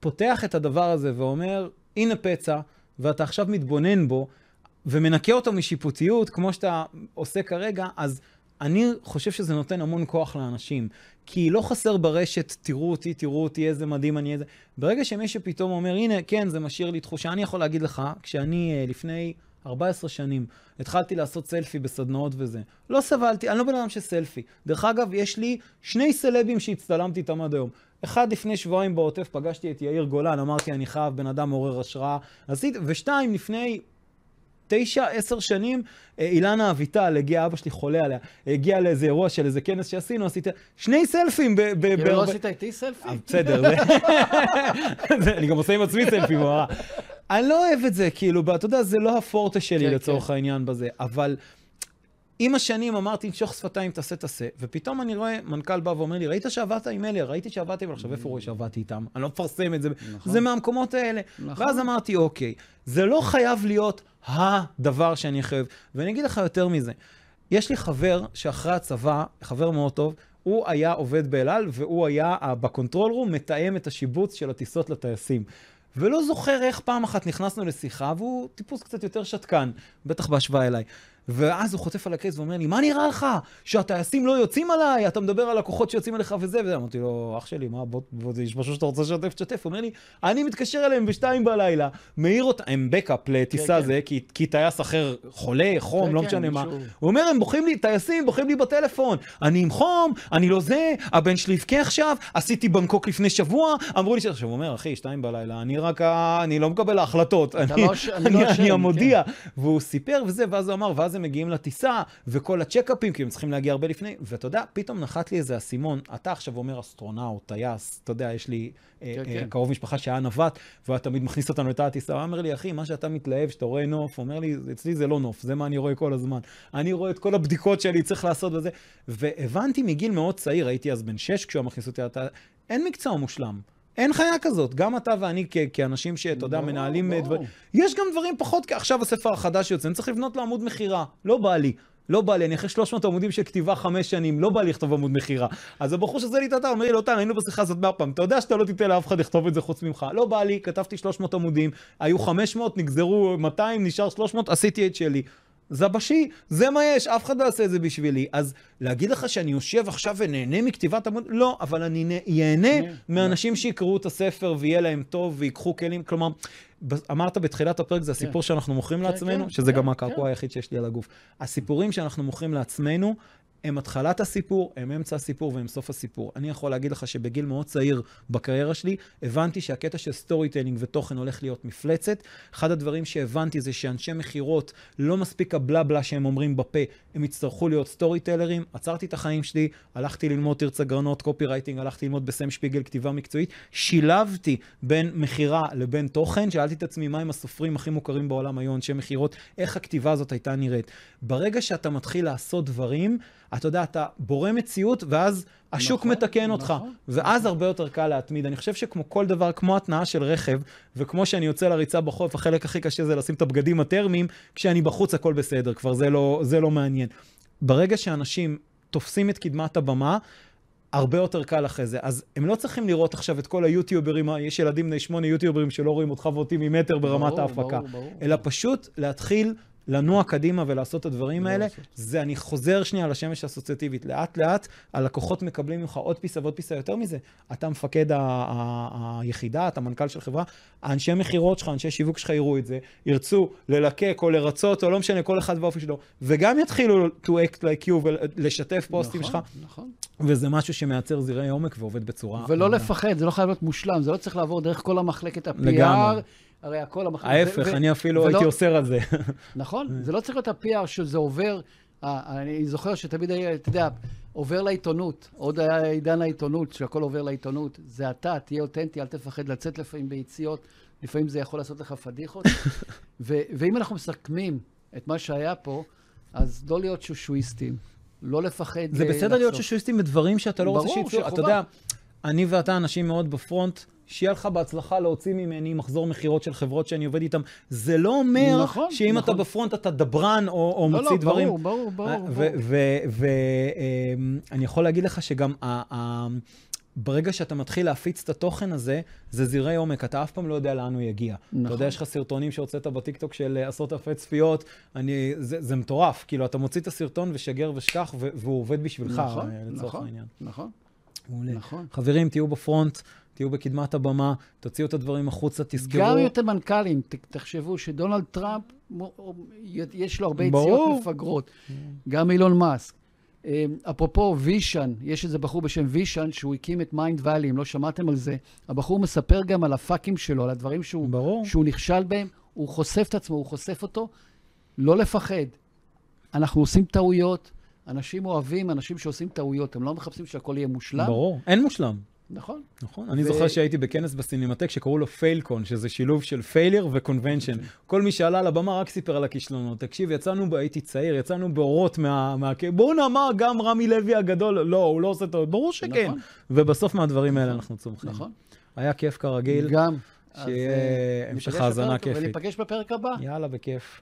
פותח את הדבר הזה ואומר, הנה פצע, ואתה עכשיו מתבונן בו, ומנקה אותו משיפוטיות, כמו שאתה עושה כרגע, אז אני חושב שזה נותן המון כוח לאנשים. כי לא חסר ברשת, תראו אותי, תראו אותי, איזה מדהים אני, איזה... ברגע שמישהו פתאום אומר, הנה, כן, זה משאיר לי תחושה, אני יכול להגיד לך, כשאני אה, לפני 14 שנים התחלתי לעשות סלפי בסדנאות וזה, לא סבלתי, אני לא בן אדם של סלפי. דרך אגב, יש לי שני סלבים שהצטלמתי איתם עד היום. אחד לפני שבועיים בעוטף פגשתי את יאיר גולן, אמרתי, אני חייב, בן אדם מעורר השראה. עשיתי, ושתיים, לפני תשע, עשר שנים, אה, אילנה אביטל, הגיע אבא שלי חולה עליה, הגיע לאיזה אירוע של איזה כנס שעשינו, עשיתי שני סלפים. כאילו לא עשית איתי סלפי? אה, בסדר, אני גם עושה עם עצמי סלפים, אני לא אוהב את זה, כאילו, אתה יודע, זה לא הפורטה שלי כן, לצורך כן. העניין בזה, אבל... עם השנים אמרתי, נשוך שפתיים, תעשה, תעשה, ופתאום אני רואה, מנכ"ל בא ואומר לי, ראית שעבדת עם אליה? ראיתי שעבדתי, אבל עכשיו איפה רואה שעבדתי איתם? אני לא מפרסם את זה, נכון. זה מהמקומות האלה. נכון. ואז אמרתי, אוקיי, זה לא חייב להיות הדבר שאני חייב. ואני אגיד לך יותר מזה, יש לי חבר שאחרי הצבא, חבר מאוד טוב, הוא היה עובד באל על, והוא היה ב control room מתאם את השיבוץ של הטיסות לטייסים. ולא זוכר איך פעם אחת נכנסנו לשיחה, והוא טיפוס קצת יותר שתקן, בטח בהשוואה אליי. ואז הוא חוטף עליי קייס ואומר לי, מה נראה לך? שהטייסים לא יוצאים עליי? אתה מדבר על לקוחות שיוצאים עליך וזה וזה. אמרתי לו, אח שלי, מה, בוא, בוא, יש משהו שאתה רוצה לשתף, תשתף. הוא אומר לי, אני מתקשר אליהם בשתיים בלילה, מעיר אותם, הם backup לטיסה כן, זה, כן. כי, כי טייס אחר חולה, חום, כן, לא כן, משנה מה. הוא אומר, הם בוכים לי, טייסים בוכים לי בטלפון. אני עם חום, אני לא זה, הבן שלי יבכה עכשיו, עשיתי בנגקוק לפני שבוע, אמרו לי. עכשיו הוא אומר, אחי, שתיים בלילה, אני רק, אני לא מקבל ההחלטות. אני, לא, אני, אני, לא אני המודיע. כן. והוא סיפר וזה, ואז הוא אמר, ואז הם מגיעים לטיסה, וכל הצ'קאפים, כי הם צריכים להגיע הרבה לפני, ואתה יודע, פתאום נחת לי איזה אסימון, אתה עכשיו אומר אסטרונאוט, טייס, אתה יודע, יש לי אה, כן, אה, כן. קרוב משפחה שהיה נווט, והוא תמיד מכניס אותנו לתא הטיסה, הוא אומר לי, אחי, מה שאתה מתלהב, שאתה רואה נוף, אומר לי, אצלי זה לא נוף, זה מה אני רואה כל הזמן. אני רואה את כל הבדיקות שאני צריך לעשות וזה, והבנתי מגיל מאוד צעיר, הייתי אז בן שש כשהוא מכניס אותי לתא, אין מקצוע מושלם. אין חיה כזאת. גם אתה ואני כ- כאנשים שאתה יודע, מנהלים אה, דברים. יש גם דברים פחות, עכשיו הספר החדש יוצא, אני צריך לבנות לו עמוד מכירה. לא בא לי. לא בא לי, אני אחרי 300 עמודים של כתיבה חמש שנים, לא בא לי לכתוב עמוד מכירה. אז הבחור שזה לי את האתר, אומר לי, לוטן, היינו בשיחה הזאת מאה פעם, אתה יודע שאתה לא תיתן לאף אחד לכתוב את זה חוץ ממך. לא בא לי, כתבתי 300 עמודים, היו 500, נגזרו 200, נשאר 300, עשיתי את שלי. זבשי, זה מה יש, אף אחד לא יעשה את זה בשבילי. אז להגיד לך שאני יושב עכשיו ונהנה מכתיבת עמוד? לא, אבל אני ייהנה מאנשים שיקראו את הספר ויהיה להם טוב ויקחו כלים. כלומר, אמרת בתחילת הפרק, זה הסיפור כן. שאנחנו מוכרים כן, לעצמנו, כן, שזה גם הקעקוע היחיד שיש לי על הגוף. הסיפורים שאנחנו מוכרים לעצמנו, הם התחלת הסיפור, הם אמצע הסיפור והם סוף הסיפור. אני יכול להגיד לך שבגיל מאוד צעיר בקריירה שלי, הבנתי שהקטע של storytelling ותוכן הולך להיות מפלצת. אחד הדברים שהבנתי זה שאנשי מכירות, לא מספיק הבלה בלה שהם אומרים בפה, הם יצטרכו להיות storytellerים. עצרתי את החיים שלי, הלכתי ללמוד תרצה גרנות, copywriting, הלכתי ללמוד בסם שפיגל, כתיבה מקצועית. שילבתי בין מכירה לבין תוכן, שאלתי את עצמי מה הם הסופרים הכי מוכרים בעולם היום, אנשי מכירות, איך הכתיבה הזאת הייתה נראית. ברגע שאתה מתחיל לעשות דברים, אתה יודע, אתה בורא מציאות, ואז השוק נכון, מתקן אותך. נכון, ואז נכון. הרבה יותר קל להתמיד. אני חושב שכמו כל דבר, כמו התנעה של רכב, וכמו שאני יוצא לריצה בחוף, החלק הכי קשה זה לשים את הבגדים הטרמיים, כשאני בחוץ הכל בסדר, כבר זה לא, זה לא מעניין. ברגע שאנשים תופסים את קדמת הבמה, הרבה יותר קל אחרי זה. אז הם לא צריכים לראות עכשיו את כל היוטיוברים, יש ילדים בני שמונה יוטיוברים שלא רואים אותך ואותי ממטר ברמת ברור, ההפקה. ברור, ברור. אלא פשוט להתחיל לנוע קדימה ולעשות את הדברים האלה, זה אני חוזר שנייה לשמש האסוציאטיבית. לאט לאט הלקוחות מקבלים ממך עוד פיסה ועוד פיסה יותר מזה. אתה מפקד היחידה, אתה מנכ"ל של חברה, האנשי מכירות שלך, אנשי שיווק שלך יראו את זה, ירצו ללקק או לרצות, או לא משנה, כל אחד באופי שלו, וגם יתחילו to act like you ולשתף פוסטים נכון, שלך. נכון, נכון. וזה משהו שמייצר זירי עומק ועובד בצורה... ולא לפחד, זה לא חייב להיות מושלם, זה לא צריך לעבור דרך כל המחלקת ה-PR. לגמרי. הרי הכל המחלקה... ההפך, אני אפילו הייתי אוסר על זה. נכון, זה לא צריך להיות ה-PR שזה עובר, אני זוכר שתמיד היה, אתה יודע, עובר לעיתונות, עוד היה עידן העיתונות, שהכל עובר לעיתונות, זה אתה, תהיה אותנטי, אל תפחד לצאת לפעמים ביציאות, לפעמים זה יכול לעשות לך פדיחות. ואם אנחנו מסכמים את מה שהיה פה, אז לא להיות שושואיסטים, לא לפחד זה בסדר להיות שושואיסטים בדברים שאתה לא רוצה שיצאו, אתה יודע... אני ואתה אנשים מאוד בפרונט, שיהיה לך בהצלחה להוציא ממני מחזור מכירות של חברות שאני עובד איתן. זה לא אומר נכון, שאם נכון. אתה בפרונט אתה דברן או, או לא, מוציא לא, דברים. ברור, ברור, ברור. ברור. ואני יכול להגיד לך שגם ה- ה- ברגע שאתה מתחיל להפיץ את התוכן הזה, זה זרעי עומק, אתה אף פעם לא יודע לאן הוא יגיע. נכון. אתה יודע, יש לך סרטונים שהוצאת בטיקטוק של אה, עשרות אלפי צפיות, אני, זה, זה מטורף. כאילו, אתה מוציא את הסרטון ושגר ושכח, והוא עובד בשבילך, נכון, אה, לצורך נכון, העניין. נכון, מעולה. נכון. חברים, תהיו ב front, תהיו בקדמת הבמה, תוציאו את הדברים החוצה, תזכרו. גם אם אתם מנכ"לים, ת- תחשבו שדונלד טראמפ, יש לו הרבה. יציאות מפגרות. גם אילון מאסק. אה, אפרופו וישן, יש איזה בחור בשם וישן שהוא הקים את Mindvalley, אם לא שמעתם על זה. הבחור מספר גם על הפאקים שלו, על הדברים שהוא, ברור. שהוא נכשל בהם. הוא חושף את עצמו, הוא חושף אותו. לא לפחד. אנחנו עושים טעויות, אנשים אוהבים אנשים שעושים טעויות, הם לא מחפשים שהכל יהיה מושלם. ברור, אין מושלם. נכון. נכון. אני ו- זוכר שהייתי בכנס בסינמטק שקראו לו פיילקון, שזה שילוב של פיילר וקונבנשן. כל מי שעלה לבמה רק סיפר על הכישלונות. תקשיב, יצאנו, ב- הייתי צעיר, יצאנו באורות מה... מה... בואנה, מה, גם רמי לוי הגדול, לא, הוא לא עושה טעות, ברור שכן. נכון. ובסוף מהדברים האלה אנחנו צומחים. נכון. היה כיף כרגיל. גם. שיהיה אה, המשך האזנה כיפית. וניפגש בפרק הבא. יאללה, בכיף.